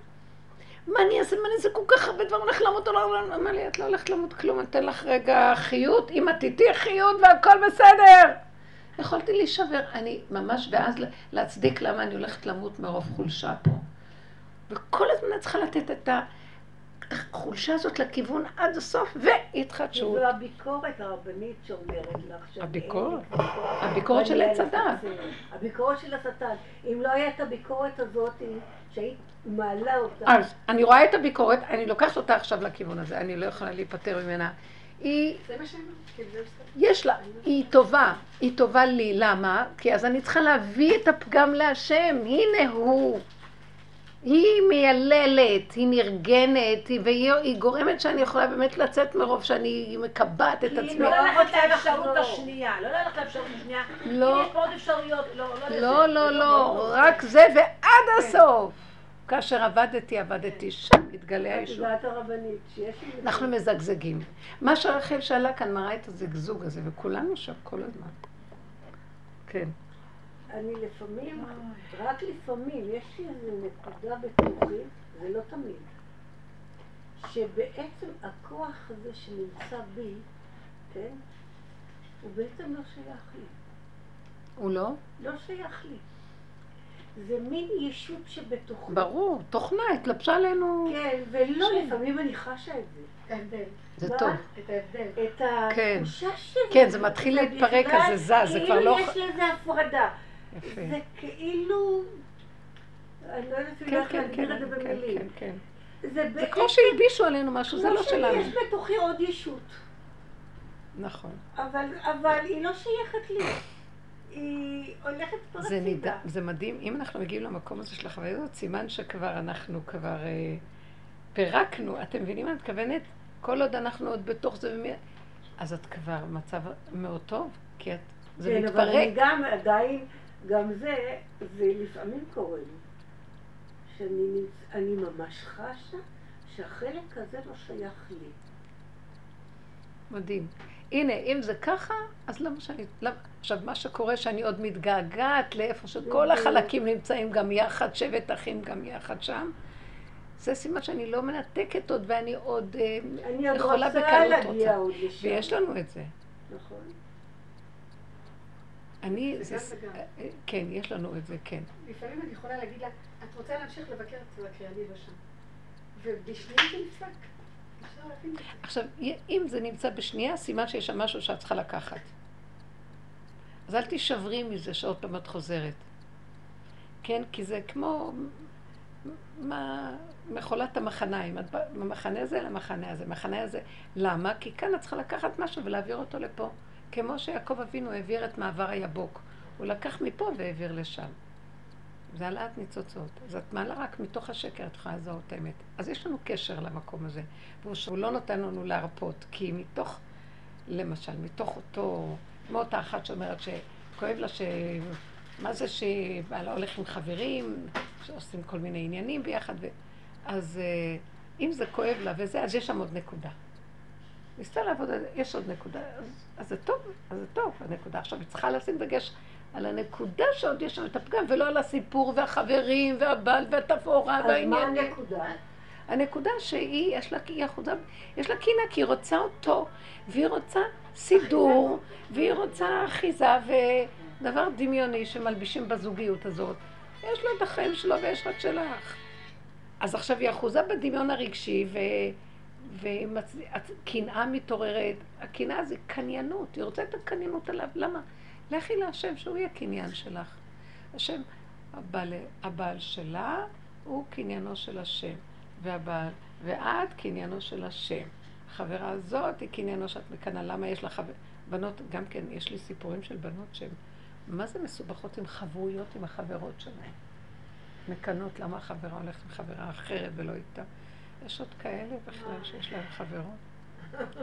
מה אני אעשה? מה אני אעשה? כל כך הרבה דברים, הולך למות או לא? אמר לי, את לא הולכת למות כלום, אני אתן לך רגע חיות, אם את איתי חיות והכל בסדר. יכולתי להישבר, אני ממש, ואז להצדיק למה אני הולכת למות מרוב חולשה פה. וכל הזמן את צריכה לתת את החולשה הזאת לכיוון עד הסוף, והתחדשות. זו הביקורת הרבנית שאומרת לך. הביקורת? הביקורת של עץ הדת. הביקורת של השטן. אם לא הייתה הביקורת הזאת, שהיית מעלה אותה. אז אני רואה את הביקורת, אני לוקחת אותה עכשיו לכיוון הזה, אני לא יכולה להיפטר ממנה. היא... יש לה, היא טובה, היא טובה לי, למה? כי אז אני צריכה להביא את הפגם להשם, הנה הוא. היא מייללת, היא נרגנת, והיא גורמת שאני יכולה באמת לצאת מרוב שאני מקבעת את עצמי. לא ללכת לאפשרות השנייה, לא ללכת לאפשרות השנייה. לא. יש פה עוד אפשרויות, לא, לא, לא, לא, רק זה ועד הסוף. כאשר עבדתי, עבדתי, שם מתגלה הישוב. את יודעת הרבנית, שיש... אנחנו מזגזגים. מה שרחל שאלה כאן מראה את הזגזוג הזה, וכולנו שם כל הזמן. כן. אני לפעמים, רק לפעמים, יש לי איזו נקודה בתוכי, זה לא תמיד, שבעצם הכוח הזה שנמצא בי, כן, הוא בעצם לא שייך לי. הוא לא? לא שייך לי. זה מין ישות שבתוכי. ברור, תוכנה, התלבשה עלינו. כן, ולא, לפעמים אני חשה את זה. זה טוב. את ההבדל. את כן. התחושה שלי. כן, זה מתחיל להתפרק, אז זה זז, זה כבר לא... כאילו יש לזה הפרדה. יפה. זה כאילו... אני לא יודעת אם איך להגדיר את זה במילים. כן, כן, כן. זה כמו שהלבישו עלינו משהו, זה לא שלנו. יש בתוכי עוד ישות. נכון. אבל היא לא שייכת לי. היא הולכת פה זה, ניד... זה מדהים, אם אנחנו מגיעים למקום הזה של החוויה הזאת, סימן שכבר אנחנו כבר אה, פירקנו, אתם מבינים מה את מתכוונת? כל עוד אנחנו עוד בתוך זה, ומי... אז את כבר במצב מאוד טוב, כי את, זה כן, מתפרק. כן, אבל אני גם עדיין, גם זה, זה לפעמים קורה לי, שאני ממש חשה שהחלק הזה לא שייך לי. מדהים. הנה, אם זה ככה, אז למה שאני... למה... עכשיו, מה שקורה שאני עוד מתגעגעת לאיפה שכל החלקים נמצאים גם יחד, שבט אחים גם יחד שם, זה סימן שאני לא מנתקת עוד ואני עוד אני יכולה בקלות רוצה. עוד לשם. ויש לנו את זה. נכון. אני, זה, זה אה, כן, יש לנו את זה, כן. לפעמים אני יכולה להגיד לה, את רוצה להמשיך לבקר אצל הקריאני בשם. ובשנייה זה נפסק. עכשיו, אם זה נמצא בשנייה, סימן שיש שם משהו שאת צריכה לקחת. אז אל תישברי מזה שעוד פעם את חוזרת. כן? כי זה כמו מה, מכולת המחניים. את במחנה הזה למחנה הזה, מחנה הזה. למה? כי כאן את צריכה לקחת משהו ולהעביר אותו לפה. כמו שיעקב אבינו העביר את מעבר היבוק. הוא לקח מפה והעביר לשם. זה העלאת ניצוצות. אז את מעלה רק מתוך השקר, את יכולה לזהות האמת. אז יש לנו קשר למקום הזה. והוא לא נותן לנו להרפות, כי מתוך, למשל, מתוך אותו, כמו אותה אחת שאומרת שכואב לה ש... מה זה שבעלה הולך עם חברים, שעושים כל מיני עניינים ביחד, ו... אז אה, אם זה כואב לה וזה, אז יש שם עוד נקודה. ניסתה לעבוד, יש עוד נקודה, אז, אז זה טוב, אז זה טוב, הנקודה. עכשיו, היא צריכה לשים דגש על הנקודה שעוד יש שם את הפגם, ולא על הסיפור והחברים והבעל והתפאורה והעניינים. אז מה הנקודה? הנקודה שהיא, יש לה, היא אחוזה, יש לה קינה, כי היא רוצה אותו, והיא רוצה סידור, והיא רוצה אחיזה, ודבר דמיוני שמלבישים בזוגיות הזאת. יש לה את החיים שלו ויש רק שלך. אז עכשיו היא אחוזה בדמיון הרגשי, ו... וקנאה מתעוררת. הקנאה זה קניינות, היא רוצה את הקניינות עליו. למה? לכי להשם שהוא יהיה קניין שלך. השם, הבעל, הבעל שלה הוא קניינו של השם, והבעל, ואת קניינו של השם. החברה הזאת היא קניינו שאת מקנאה. למה יש לך בנות, גם כן, יש לי סיפורים של בנות שהן, מה זה מסובכות עם חברויות עם החברות שלהן? מקנות למה החברה הולכת עם חברה אחרת ולא איתה. יש עוד כאלה בכלל שיש להם חברות.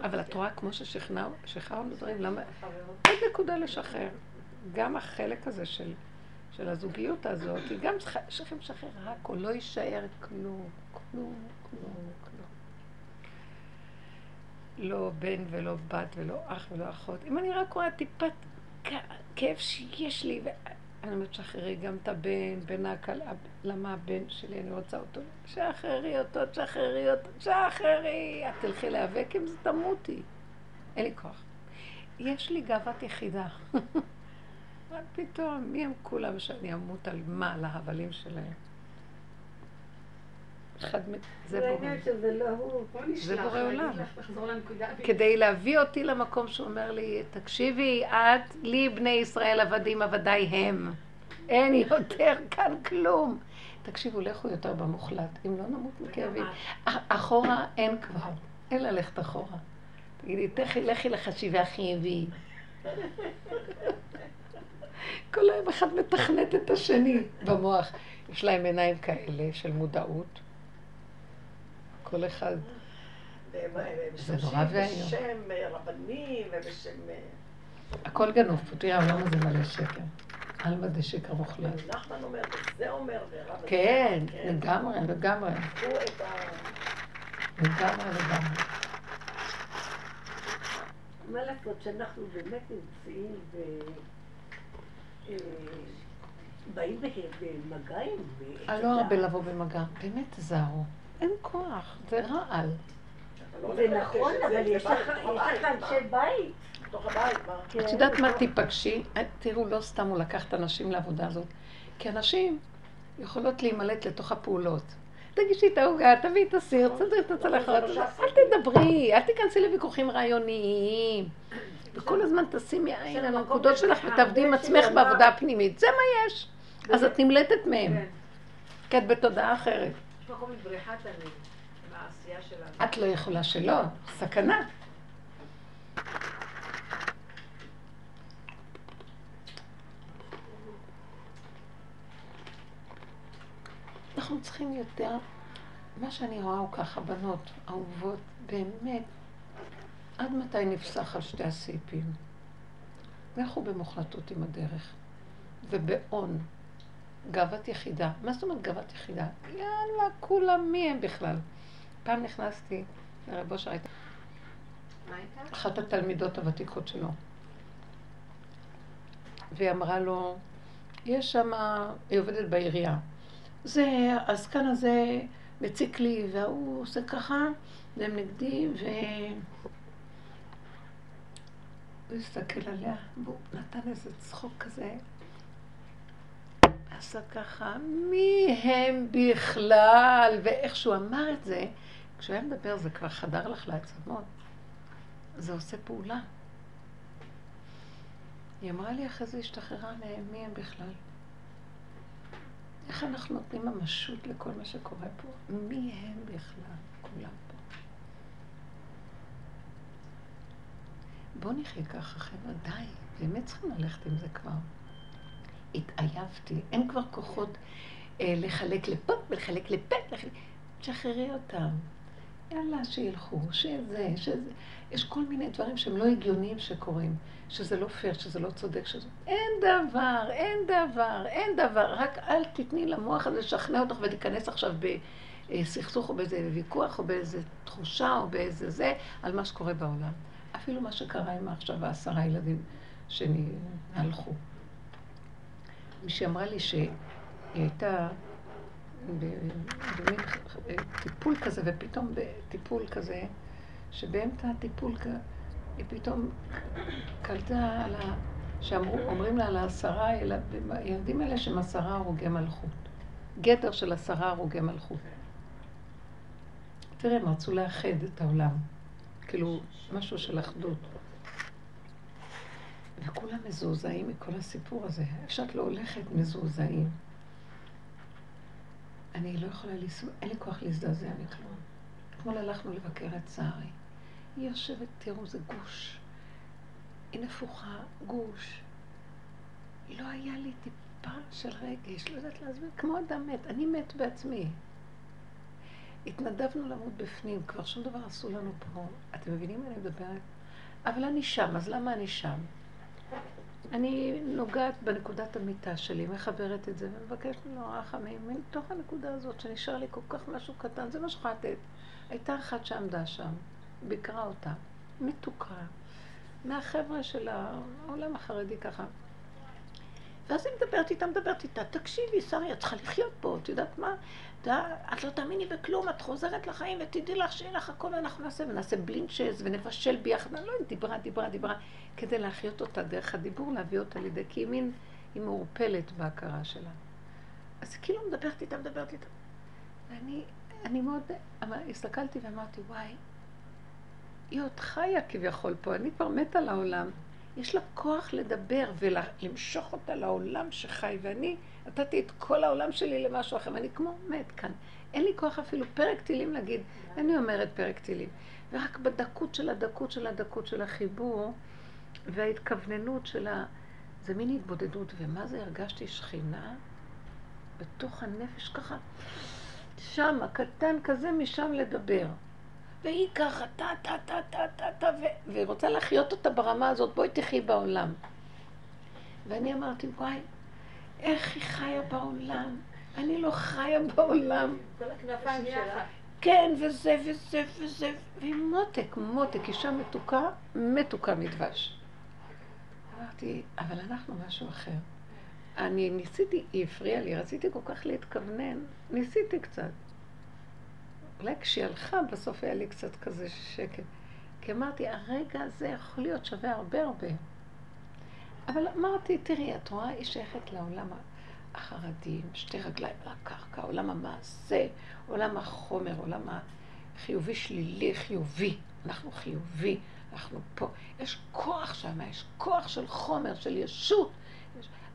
אבל את רואה כמו ששחררנו דברים, למה... עוד נקודה לשחרר. גם החלק הזה של, של הזוגיות הזאת, היא גם צריכים לשחרר רק, או לא יישאר כלום, כלום, כלום, כלום. לא בן ולא בת ולא אח ולא אחות. אם אני רק רואה טיפת כאב שיש לי, אני אומרת, שחררי גם את הבן, בן הקל... למה הבן שלי, אני רוצה אותו. שחררי אותו, שחררי אותו, שחררי. את תלכי להיאבק עם זה, תמותי. אין לי כוח. יש לי גאוות יחידה. מה פתאום? מי הם כולם שאני אמות על מה? על ההבלים שלהם. אחד מ... זה בורא. לא זה בורא עולם. כדי להביא אותי למקום שאומר לי, תקשיבי, את, לי בני ישראל עבדים עבדיי הם. אין יותר כאן כלום. תקשיבו, לכו יותר במוחלט, אם לא נמות מכאבים. אחורה אין כבר, אין ללכת אחורה. תגידי, תכי, לכי לחשיבה חיובית. כל היום אחד מתכנת את השני במוח. יש להם עיניים כאלה של מודעות. כל אחד... זה נורא ואיום. בשם רבנים ובשם... הכל גנוב, פוטי העולם הזה מלא שקר. עלמא דשקר מוחלט. נחמן אומר, זה אומר, ורב כן, לגמרי, לגמרי. לגמרי, לגמרי. מה לעשות שאנחנו באמת נמצאים ו... אה, באים במגע עם... אני לא הרבה לבוא במגע, באמת תזהרו. אין כוח, זה רעל. זה נכון, אבל יש לך אנשי בית. כן. את יודעת מה תיפגשי? תראו, לא סתם הוא לקח את הנשים לעבודה הזאת, כי הנשים יכולות להימלט לתוך הפעולות. תגישי את העוגה, תביאי את הסיר, תסדרי את הצלחות, אל תדברי, אל תיכנסי לוויכוחים רעיוניים. וכל הזמן תשימי עין על הנקודות שלך ותעבדי עם עצמך בעבודה הפנימית. זה מה יש. אז את נמלטת מהם. כן. כי את בתודעה אחרת. את לא יכולה שלא, סכנה. אנחנו צריכים יותר, מה שאני רואה הוא ככה, בנות אהובות, באמת, עד מתי נפסח על שתי הסעיפים? לכו במוחלטות עם הדרך, ובאון, גאוות יחידה. מה זאת אומרת גאוות יחידה? יאללה, כולם מי הם בכלל? פעם נכנסתי לרב אושר, הייתה אחת התלמידות הוותיקות שלו. והיא אמרה לו, יש שם, היא עובדת בעירייה. זה, הזקן הזה מציק לי, וההוא עושה ככה, והם נגדי, ו... הוא הסתכל עליה, והוא נתן איזה צחוק כזה. עשה ככה, מי הם בכלל? ואיך שהוא אמר את זה, כשהוא היה מדבר זה כבר חדר לך לעצמות. זה עושה פעולה. היא אמרה לי אחרי זה השתחררה מהם, מי הם בכלל? איך אנחנו נותנים ממשות לכל מה שקורה פה? מי הם בכלל? כולם פה. בואו נחיה ככה, חבר'ה, די. באמת צריכים ללכת עם זה כבר. התעייפתי, אין כבר כוחות אה, לחלק לפה ולחלק לפה, לחלק... תשחררי אותם. יאללה, שילכו, שזה, שזה. יש כל מיני דברים שהם לא הגיוניים שקורים, שזה לא פייר, שזה לא צודק, שזה... אין דבר, אין דבר, אין דבר. רק אל תתני למוח הזה לשכנע אותך ולהיכנס עכשיו בסכסוך או באיזה ויכוח או באיזה תחושה או באיזה זה, על מה שקורה בעולם. אפילו מה שקרה עם עכשיו העשרה ילדים שהלכו. מישהי אמרה לי שהיא הייתה במין טיפול כזה, ופתאום בטיפול כזה, שבאמצע הטיפול היא פתאום קלטה על ה... שאומרים לה על העשרה הילדים האלה שהם עשרה הרוגי מלכות. גדר של עשרה הרוגי מלכות. תראה, הם רצו לאחד את העולם. כאילו, משהו של אחדות. וכולם מזועזעים מכל הסיפור הזה. שאת לא הולכת מזועזעים. אני לא יכולה לסבול, אין לי כוח להזדעזע מכלום. אתמול הלכנו לבקר את צערי. היא יושבת, תראו, זה גוש. היא נפוחה, גוש. לא היה לי טיפה של רגש, לא יודעת להסביר, כמו אדם מת. אני מת בעצמי. התנדבנו למות בפנים, כבר שום דבר עשו לנו פה. אתם מבינים מה אני מדברת? אבל אני שם, אז למה אני שם? אני נוגעת בנקודת המיטה שלי, מחברת את זה ומבקשת ממנו רחמים מתוך הנקודה הזאת שנשאר לי כל כך משהו קטן, זה מה שחטאת. הייתה אחת שעמדה שם, ביקרה אותה, מתוקה, מהחבר'ה של העולם החרדי ככה. ואז היא מדברת איתה, מדברת איתה, תקשיבי, שרי, את צריכה לחיות פה, את יודעת מה? את לא תאמיני בכלום, את חוזרת לחיים ותדעי לך שיהיה לך הכל ואנחנו נעשה, ונעשה בלינצ'ז ונבשל ביחד. אני לא יודעת, דיברה, דיברה, דיברה, כדי להחיות אותה דרך הדיבור, להביא אותה לידי, כי היא מין, היא מעורפלת בהכרה שלה. אז כאילו מדברת איתה, מדברת איתה. ואני אני מאוד, אבל הסתכלתי ואמרתי, וואי, היא עוד חיה כביכול פה, אני כבר מתה לעולם. יש לה כוח לדבר ולמשוך אותה לעולם שחי, ואני נתתי את כל העולם שלי למשהו אחר, ואני כמו מת כאן. אין לי כוח אפילו פרק תהילים להגיד, אני אומרת פרק תהילים. ורק בדקות של הדקות של הדקות של החיבור וההתכווננות של ה... זה מין התבודדות, ומה זה הרגשתי שכינה בתוך הנפש ככה, שם, הקטן כזה, משם לדבר. והיא ככה, טה, טה, טה, טה, טה, טה, והיא רוצה להחיות אותה ברמה הזאת, בואי תחי בעולם. ואני אמרתי, וואי, איך היא חיה בעולם? אני לא חיה בעולם. כל הכנפיים שלה. כן, וזה וזה וזה, והיא מותק, מותק, אישה מתוקה, מתוקה מדבש. אמרתי, אבל אנחנו משהו אחר. אני ניסיתי, היא הפריעה לי, רציתי כל כך להתכוונן, ניסיתי קצת. אולי כשהיא הלכה, בסוף היה לי קצת כזה שקט. כי אמרתי, הרגע הזה יכול להיות שווה הרבה הרבה. אבל אמרתי, תראי, את רואה, היא שייכת לעולם החרדים, שתי רגליים על הקרקע, עולם המעשה, עולם החומר, עולם החיובי שלילי, חיובי. אנחנו חיובי, אנחנו פה. יש כוח שם, יש כוח של חומר, של ישות.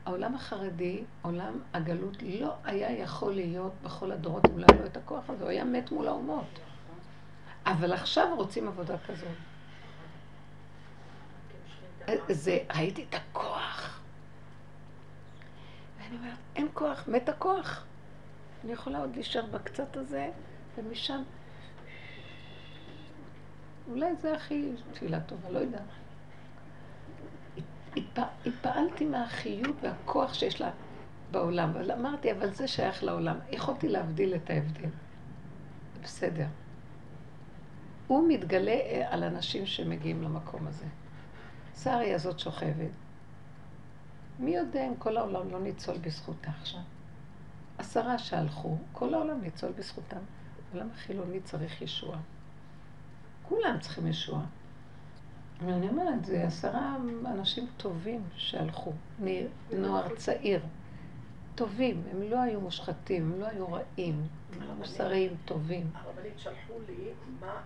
העולם החרדי, עולם הגלות, לא היה יכול להיות בכל הדורות אם לא היה לו את הכוח הזה, הוא היה מת מול האומות. אבל עכשיו רוצים עבודה כזאת. זה, ראיתי את הכוח. ואני אומרת, אין כוח, מת הכוח. אני יכולה עוד להישאר בקצת הזה, ומשם... אולי זה הכי תפילה טובה, לא יודעת. התפעלתי מהחיות והכוח שיש לה בעולם. אבל אמרתי, אבל זה שייך לעולם. יכולתי להבדיל את ההבדל. בסדר. הוא מתגלה אה, על אנשים שמגיעים למקום הזה. שרי הזאת שוכבת. מי יודע אם כל העולם לא ניצול בזכותה עכשיו? עשרה שהלכו, כל העולם ניצול בזכותם. העולם החילוני צריך ישועה. כולם צריכים ישועה. ואני אומרת, זה עשרה אנשים טובים שהלכו, נוער צעיר. טובים, הם לא היו מושחתים, הם לא היו רעים, הם היו מוסריים, טובים. הרבנית שלחו לי מה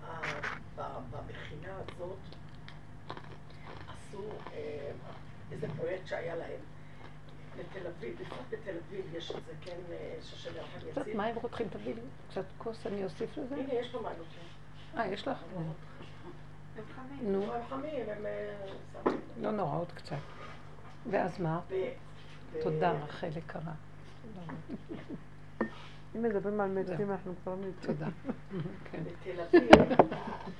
במכינה הזאת עשו אה, איזה פרויקט שהיה להם. בתל אביב, בפרט בתל אביב יש את זה, כן, אה, שושן יחד יציב. קצת מים רותחים, תביא לי קצת כוס, אני אוסיף לזה. הנה, יש פה מים אה, יש לך? נו. אה, לא נורא, עוד קצת. ואז מה? תודה, רחל יקרה. אם מדברים על מתים, אנחנו כבר מתים. תודה. כן. בתל אביב,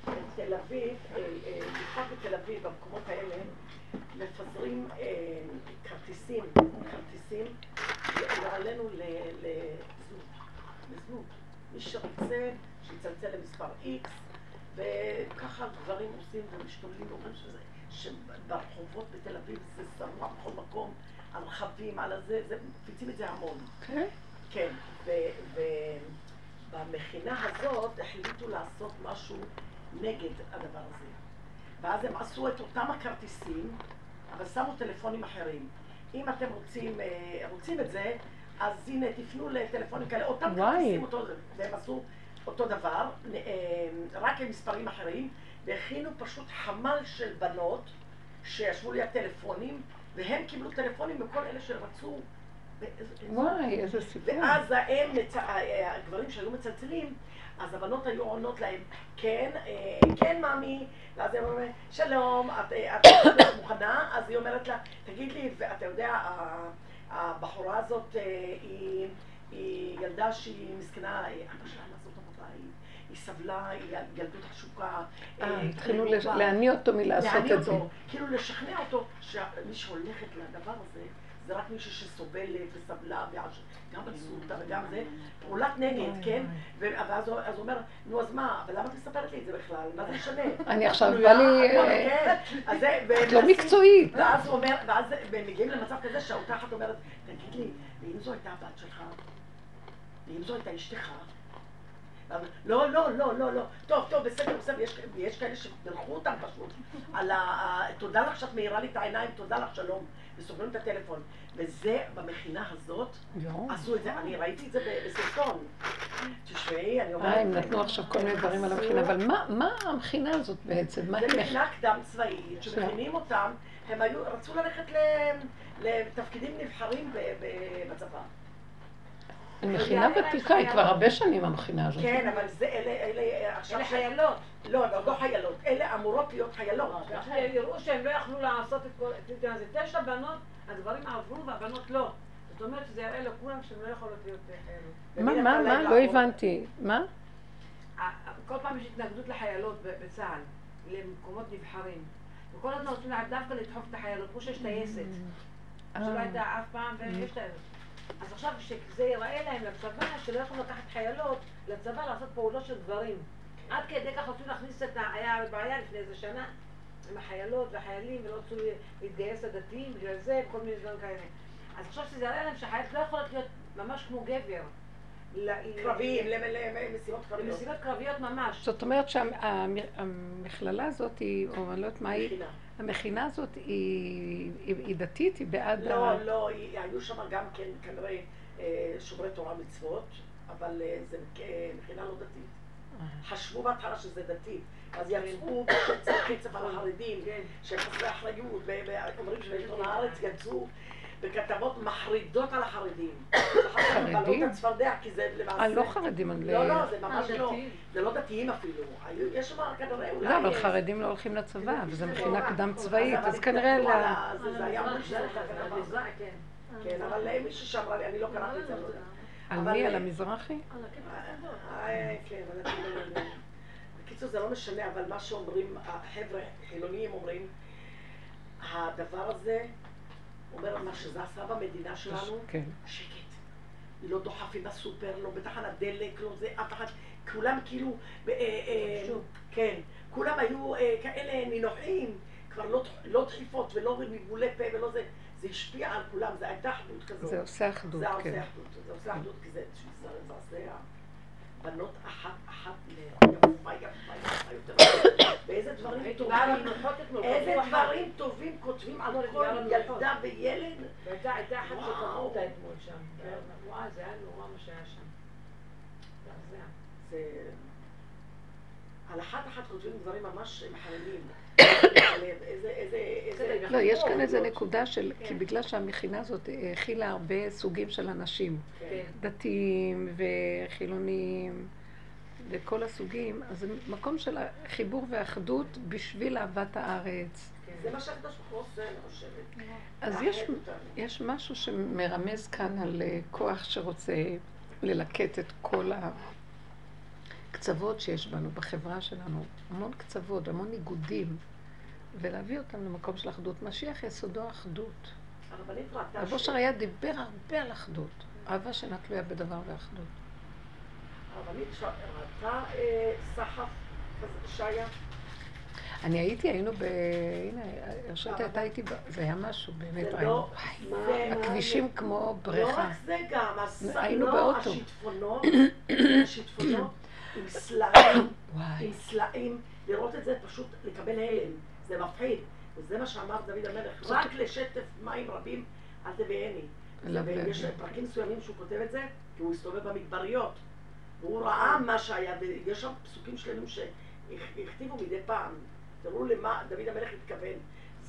בתל אביב, אה, אה, בפרט בתל אביב, במקומות האלה, מפזרים כרטיסים, כרטיסים, עלינו לזנות. מי שרוצה, שיצלצל למספר איקס. וככה גברים עושים ומשתוללים ואומרים שזה, שברחובות בתל אביב זה שרוע בכל מקום, על רכבים, על הזה, זה, מפיצים את זה המון. כן? כן, ובמכינה הזאת החליטו לעשות משהו נגד הדבר הזה. ואז הם עשו את אותם הכרטיסים, אבל שמו טלפונים אחרים. אם אתם רוצים, אה, רוצים את זה, אז הנה, תפנו לטלפונים כאלה, אותם כרטיסים, אותו, והם עשו אותו דבר, אה, רק עם מספרים אחרים, והכינו פשוט חמ"ל של בנות שישבו לי הטלפונים, והם קיבלו טלפונים מכל אלה שרצו. וואי, איזה סיפור. ואז הם, הגברים שהיו מצלצלים, אז הבנות היו עונות להם, כן, אה, כן, ממי, ואז הם אומרים, שלום, את, אה, את מוכנה? אז היא אומרת לה, תגיד לי, ואתה יודע, הבחורה הזאת היא, היא ילדה שהיא מסכנה, אבא שלה היא סבלה, היא ילדות תחשוקה. אה, אה, התחילו להניע אותו מלעשות את זה. כאילו לשכנע אותו שמי שהולכת לדבר הזה, זה רק מישהי שסובלת וסבלה, גם בצורתה וגם זה, פעולת נגד, כן? ואז הוא אומר, נו אז מה, אבל למה את מספרת לי את זה בכלל? מה זה משנה? אני עכשיו את בא לי... אה, כן. את לא מקצועית. ואז הוא אומר, ואז הם מגיעים למצב כזה שאותה אחת אומרת, תגיד לי, ואם זו הייתה הבת שלך? ואם זו הייתה אשתך? לא, לא, לא, לא, לא. טוב, טוב, בסדר, בסדר, יש, יש כאלה שבירכו אותם פשוט. על ה... תודה לך שאת מאירה לי את העיניים, תודה לך, שלום. וסוגרים את הטלפון. וזה, במכינה הזאת. עשו את זה, אני ראיתי את זה בסרטון. תשמעי, אני אומרת... אה, הם נתנו עכשיו כל מיני דברים על המכינה, אבל מה- המכינה הזאת בעצם? זה מכינה קדם צבאית, שמכינים אותם, הם רצו ללכת לתפקידים נבחרים ב- בצבא. מכינה ותיקה, היא כבר הרבה שנים המכינה הזאת. כן, אבל זה אלה, אלה עכשיו... חיילות. לא, אבל לא חיילות, אלה אמורות להיות חיילות. ואחרי יראו שהם לא יכלו לעשות את כל... את זה תשע בנות, הגברים עברו והבנות לא. זאת אומרת שזה יראה לכולם שהן לא יכולות להיות חיילות. מה, מה, מה? לא הבנתי. מה? כל פעם יש התנגדות לחיילות בצה"ל, למקומות נבחרים. וכל הזמן רוצים דווקא לדחוף את החיילות, כמו שיש טייסת, שלא אה. הייתה אף פעם, ויש טייסת. אז עכשיו שזה ייראה להם לצבא, שלא יכולים לקחת חיילות לצבא לעשות פעולות של גברים. עד כדי כך רצו להכניס את ה... היה בעיה לפני איזה שנה עם החיילות והחיילים, ולא רצו להתגייס לדתיים, בגלל זה, כל מיני דברים כאלה. אז עכשיו שזה יראה להם שהחיילות לא יכולות להיות ממש כמו גבר. קרביים, למ- למשימות קרביות. למשימות קרביות ממש. זאת אומרת שהמכללה הזאת היא, או אני לא יודעת מה היא, מכינה. המכינה הזאת היא היא- היא דתית, היא בעד ה... לא, לא, היא- היו שם גם כן כנראה אה, שומרי תורה מצוות, אבל אה, זה אה, מכינה לא דתית. חשבו בהתחלה שזה דתי, אז יצאו קצת קצף על החרדים, כן. שהם חסרי אחריות, ואומרים שבעיתון הארץ יצאו בכתבות מחרידות על החרדים. חרדים? אה, לא חרדים. על- לא, לא, זה ממש אה, לא. זה לא דתיים אפילו. יש שם כנראה אולי... לא, אבל אה, חרדים לא הולכים לצבא, וזו מכינה קדם צבאית, אז כנראה... על זה- היה אמור שזה המזרח, כן. כן, אבל אה, מישהי שאמרה לי, אני לא קראתי את זה. על מי? על המזרחי? אה, כן, אבל אני לא יודעת. בקיצור, זה לא משנה, אבל מה שאומרים, החבר'ה חילוניים אומרים, הדבר הזה אומר מה שזה עשה במדינה שלנו, כן. שקט. לא דוחף עם הסופר, לא בתחנת דלק, לא זה, אף אחד, כולם כאילו, אה, אה, כן, כולם היו אה, כאלה נינוחים, כבר לא לא דחיפות ולא ניבולי פה ולא זה, זה השפיע על כולם, זה הייתה אחדות כזאת. זה עושה אחדות, זה כן. עושה אחדות, זה עושה אחדות כי זה, זה, זה בנות אחת אחת יפה יפה יפה יותר. ואיזה דברים טובים, איזה. דברים טובים כותבים על לא, כל ילדה. וילד. והייתה הייתה אחת. שקבעו אותה אתמול שם. וואי, זה היה נורא מה שהיה שם. זה... על אחת אחת כותבים דברים ממש מחממים. לא, יש כאן איזו נקודה של, כי בגלל שהמכינה הזאת הכילה הרבה סוגים של אנשים, כן. דתיים וחילונים וכל הסוגים, אז זה מקום של חיבור ואחדות בשביל אהבת הארץ. זה מה שהקדוש ברוך הוא אני חושבת. אז יש, משהו שמרמז כאן על אה, כוח שרוצה ללקט את כל הקצוות שיש בנו, בחברה שלנו. המון קצוות, המון ניגודים, ולהביא אותם למקום של אחדות. משיח יסודו אחדות. רב אושר היה דיבר הרבה על אחדות. אהבה שאינה תלויה בדבר ואחדות. הרבנית ראתה אה, סחף שהיה. אני הייתי, היינו ב... הנה, הרשית הייתה איתי, זה היה משהו, באמת, ראינו. לא... הכבישים כמו לא בריכה. רק זה גם, היינו לא, באוטו. השיטפונות, השיטפונות עם סלעים. עם סלעים, לראות את זה פשוט לקבל הלם, זה מפחיד. וזה מה שאמר דוד המלך, רק לשטף מים רבים אל תביאני. אליו ויש. פרקים מסוימים שהוא כותב את זה, כי הוא הסתובב במדבריות. והוא ראה מה שהיה, ויש שם פסוקים שלמים שהכתיבו מדי פעם. תראו למה דוד המלך התכוון.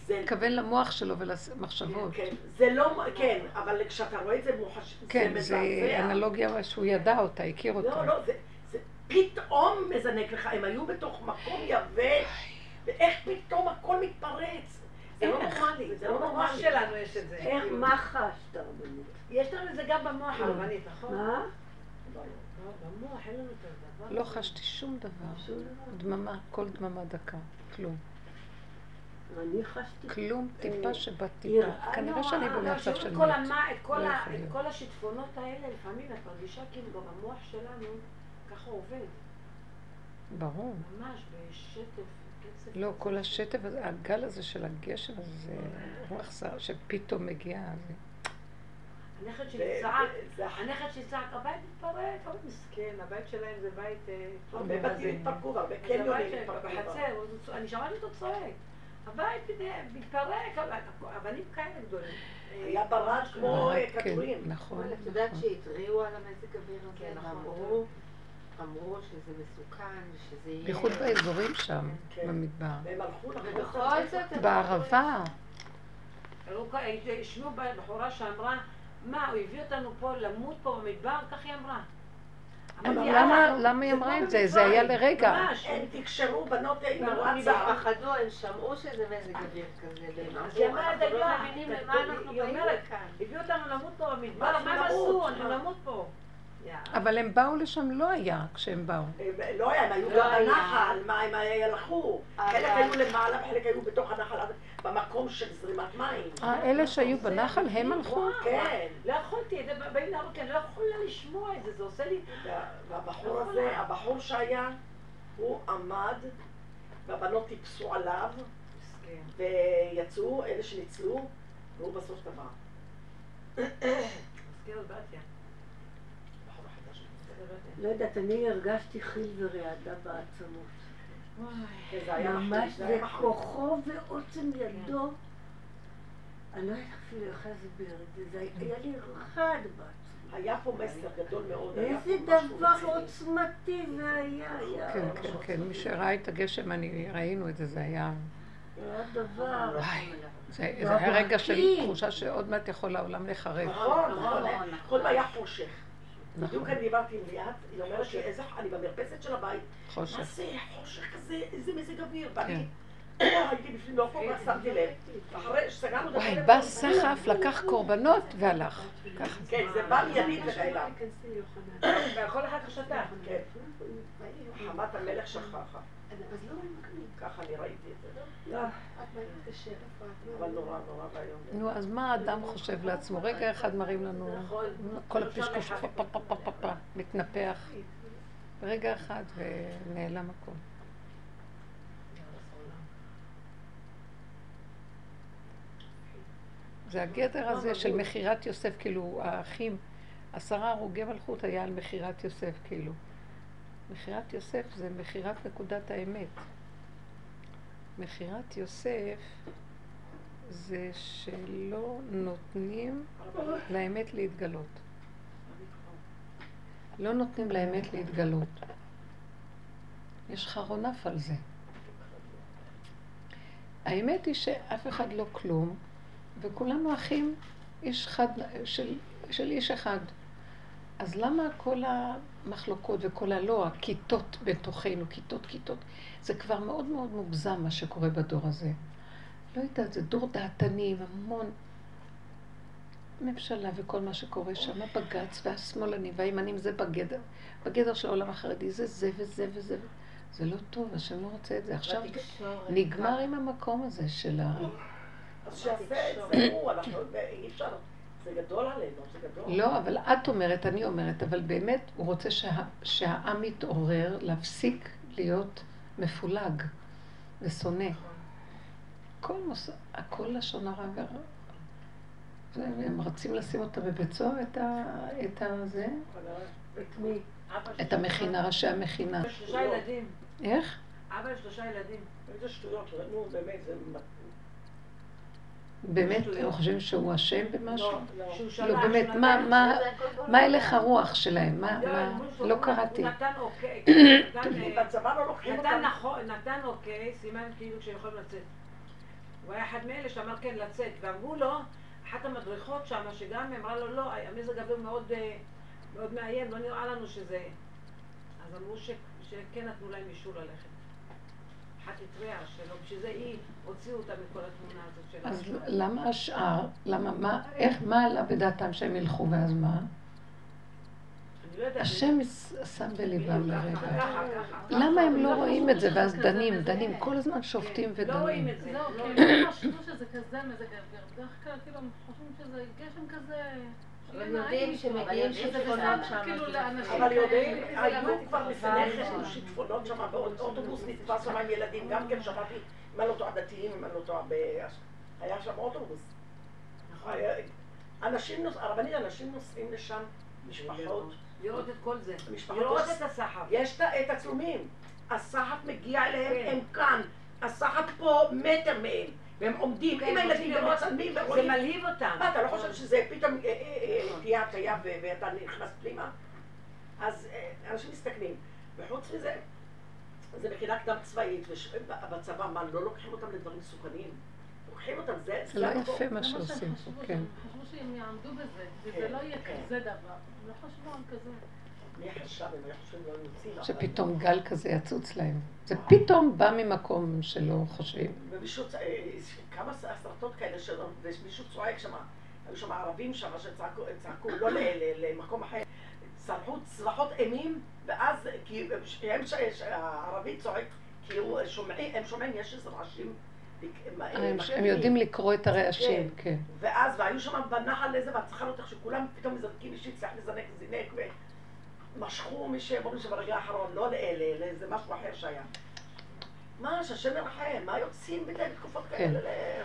זה התכוון למוח שלו ולמחשבות. כן, זה לא, כן, אבל כשאתה רואה את זה מוחש... כן, זה. אנלוגיה שהוא ידע אותה, הכיר אותה. לא, לא, זה פתאום מזנק לך, הם היו בתוך מקום יבש, ואיך פתאום הכל מתפרץ. זה לא? נורמלי, זה לא במוח נורמלי. שלנו יש את זה. איך, כאילו. מה חשת רבנית? יש לנו את זה גם במוח הרבנית, נכון? מה? לא, במוח אין לנו את הדבר לא. חשתי שום דבר. דממה, כל דממה דקה, כלום. אני חשתי... כלום, טיפה שבטיפה. כנראה נורא. שאני לא, במצב של מת. את כל לא. כל השיטפונות האלה, לפעמים את מרגישה כאילו גם המוח שלנו ככה עובד, ברור. ממש בשטף, קצב. לא, כל השטף הזה, הגל הזה של הגשם הזה, רוח זר שפתאום מגיע. זה- הנכד שלי צעק, הנכד שלי צעק, הבית מתפרק, הבית מסכן, הבית שלהם זה בית... אה, הרבה בתים התפרקו והרבה קניונים התפרקו. בחצר, אני שמעתי אותו צועק, הבית מת- מתפרק, אבנים כאלה גדולים. היה ברד כמו אה, כן, כדורים. נכון. אבל את יודעת נכון. שהתריעו על המזג אוויר הזה, כן, נכון. אמרו שזה מסוכן, שזה יהיה... בייחוד באזורים שם, כן. במדבר. והם הלכו ובכל את זאת... בערבה. כ- השמיעו בחורה שאמרה, מה, הוא הביא אותנו פה למות פה במדבר? כך היא אמרה. למה "אה, למה היא זה אמרה את זה? זה היה במצרים." לרגע. ממש. הם תקשרו בנות עם לא, הם. פחדו, הם שמעו שזה מזג אוויר כזה, אז היא אמרה, אנחנו "דגה, לא מבינים למה אנחנו באים לכאן. הביאו אותנו למות פה במדבר, מה הם עשו? אנחנו נמות פה. אבל הם באו לשם, לא היה כשהם באו. לא היה, הם היו לא גם. בנחל, מה הם הלכו. חלק היו למעלה וחלק היו בתוך הנחל, במקום של זרימת מים. אה, אלה שהיו בנחל, הם הלכו? כן. לא יכולתי, זה באים להראות לי, אני לא יכולה לשמוע את זה, זה עושה לי... וה- והבחור הזה, הבחור שהיה, הוא עמד, והבנות טיפסו עליו. ויצאו, אלה שניצלו, והוא בסוף טבע. מסכן את בתיה. הבחור החדש. מסכן את בתיה. לא יודעת, אני הרגשתי חיל ורעדה בעצמות. כן, ממש, מחליט, זה היה זה מחליט. כוחו ועוצם ידו. אני לא יודעת אפילו איך להסביר את זה, היה לי רחד בעצמות. היה פה מסר גדול מאוד. היה איזה פה משהו דבר. עוצמתי זה היה, היה. כן, כן, כן. מי שראה את הגשם, אני, ראינו את זה, זה היה... היה דבר. זה זה היה רגע של. תחושה שעוד מעט יכול העולם להיחרב. נכון, נכון. נכון. כל מה היה חושך. בדיוק אני דיברתי עם ליאת, היא אומרת לי, איזה, אני במרפסת של הבית, מה. זה חושך כזה, איזה מזג אוויר, ואני הייתי בפנים לא פה, ואז שמתי לב. אחרי שסגרנו את וואי, הדלת, בא סחף, לקח קורבנות והלך. ככה. כן, זה בא מיידית אליו. והכל אחר כך שתה. כן, חמת המלך שכחה. אז לא, ככה אני ראיתי את זה. לא. נו, אז מה האדם חושב לעצמו? רגע אחד מראים לנו נכון. כל הפשקוש, פה מתנפח. ברגע אחד ונעלם הכל. זה הגדר הזה של מכירת יוסף, כאילו האחים, עשרה הרוגי מלכות היה על מכירת יוסף, כאילו. מכירת יוסף זה מכירת נקודת האמת. מכירת יוסף זה שלא נותנים לאמת להתגלות. לא נותנים לאמת להתגלות. יש חרונף על זה. האמת היא שאף אחד לא כלום, וכולנו אחים איש חד, של, של איש אחד. אז למה כל המחלוקות וכל הלא, הכיתות בתוכנו, כיתות כיתות, זה כבר מאוד מאוד מוגזם מה שקורה בדור הזה. לא יודעת, זה דור דעתני עם המון ממשלה וכל מה שקורה שם, הבג"ץ והשמאלנים והימנים זה בגדר, בגדר של העולם החרדי, זה זה וזה וזה. זה לא טוב, השם לא רוצה את זה. עכשיו נגמר עם המקום הזה של ה... אז שיעשה את זה הוא, אנחנו, אי אפשר, זה גדול עלינו, זה גדול. לא, אבל את אומרת, אני אומרת, אבל באמת הוא רוצה שה, שהעם יתעורר, להפסיק להיות מפולג ושונא. כל מוס... הכל לשון הרע והרע. והם רצים לשים אותה בבית סוהר, את ה... את ה... זה? את מי? את המכינה, ראשי המכינה. שלושה ילדים. איך? אבא לשלושה ילדים. איזה שטויות, נו באמת, זה... באמת, הם חושבים שהוא אשם במשהו? לא, לא. לא, באמת, מה, נתן- מה, מה הלך הרוח שלהם? מה, לא, מה, לא קראתי. הוא נתן אוקיי, נתן, בצבא לא לוקחים נתן אותם. נתן אוקיי, סימן כאילו כשהם יכולים לצאת. הוא היה אחד מאלה שאמר כן לצאת, ואמרו לו, אחת המדריכות שם, שגם אמרה לו, לא, המזג האוויר מאוד, אה, מאוד מאיים, לא נראה לנו שזה... אז אמרו ש, שכן נתנו להם אישור ללכת. אחת התריעה שלא, בשביל זה היא, הוציאו אותה מכל התמונה הזאת של אז. למה השאר? למה, מה, איך, מה עלה בדעתם שהם ילכו ואז מה? לא. השם שם בליבם לרגע. למה הם לא רואים את זה ואז דנים, דנים, כל הזמן שופטים לא רואים ודנים. את זה. זהו, לא כי רואים. הם חשבו שזה כזה מזג האוויר. בדרך כלל כאילו הם חושבים שזה גשם כזה... אבל יודעים. שמגיעים שיטפונות שם, כאילו לאנשים אבל יודעים, היו כבר לפני. כן שיטפונות שם, ואוטובוס נתפס שם עם ילדים, גם כן שמעתי, אם אני לא טועה דתיים, אם אני לא טועה, ב- היה שם אוטובוס. היה- אנשים, נוס- הרבנית, אנשים נוסעים לשם, משפחות, לראות את כל זה. לראות יש- את הסחף. יש את- הצילומים, הסחף מגיע אליהם, כן. הם כאן, הסחף פה מטר מהם, והם עומדים כן, עם רוצים הילדים ומצלמים זה ורואים. מלהיב אותם. מה, אתה לא חושב שזה פתאום אה, אה, אה, תהיה הטיה ו- ואתה נכנס פנימה? אז אה, אנשים מסתכלים. וחוץ מזה, זה מכינה קדם צבאית, ובצבא, מה, לא לוקחים אותם לדברים מסוכנים? לוקחים אותם, זה... זה לא. יפה מה זה שעושים פה, כן. חשבו שהם יעמדו בזה, וזה כן, לא יהיה כן. כזה דבר. לא חשבו על כזה. לא. שפתאום גל כזה יצוץ להם. זה פתאום בא ממקום שלא חושבים. ומישהו, אה, כמה הסרטות כאלה שלו, ומישהו צועק שם, היו שם ערבים שם שצעקו, צעקו לא למקום אחר, צרחו צרחות אימים, ואז, כי הם, הערבי צועק, כי הם שומעים, יש איזה רעשים. הם- יודעים לקרוא את הרעשים, כן. ואז, והיו שם בנחל איזה, ואת צריכה לראות איך שכולם פתאום מזנקים, מי שהצליח לזנק זינק, ומשכו מי שאומרים שברגע האחרון, לא לאלה, לאיזה משהו אחר שהיה. מה, שהשם ירחם, מה יוצאים מדי בתקופות כן. כאלה? ל-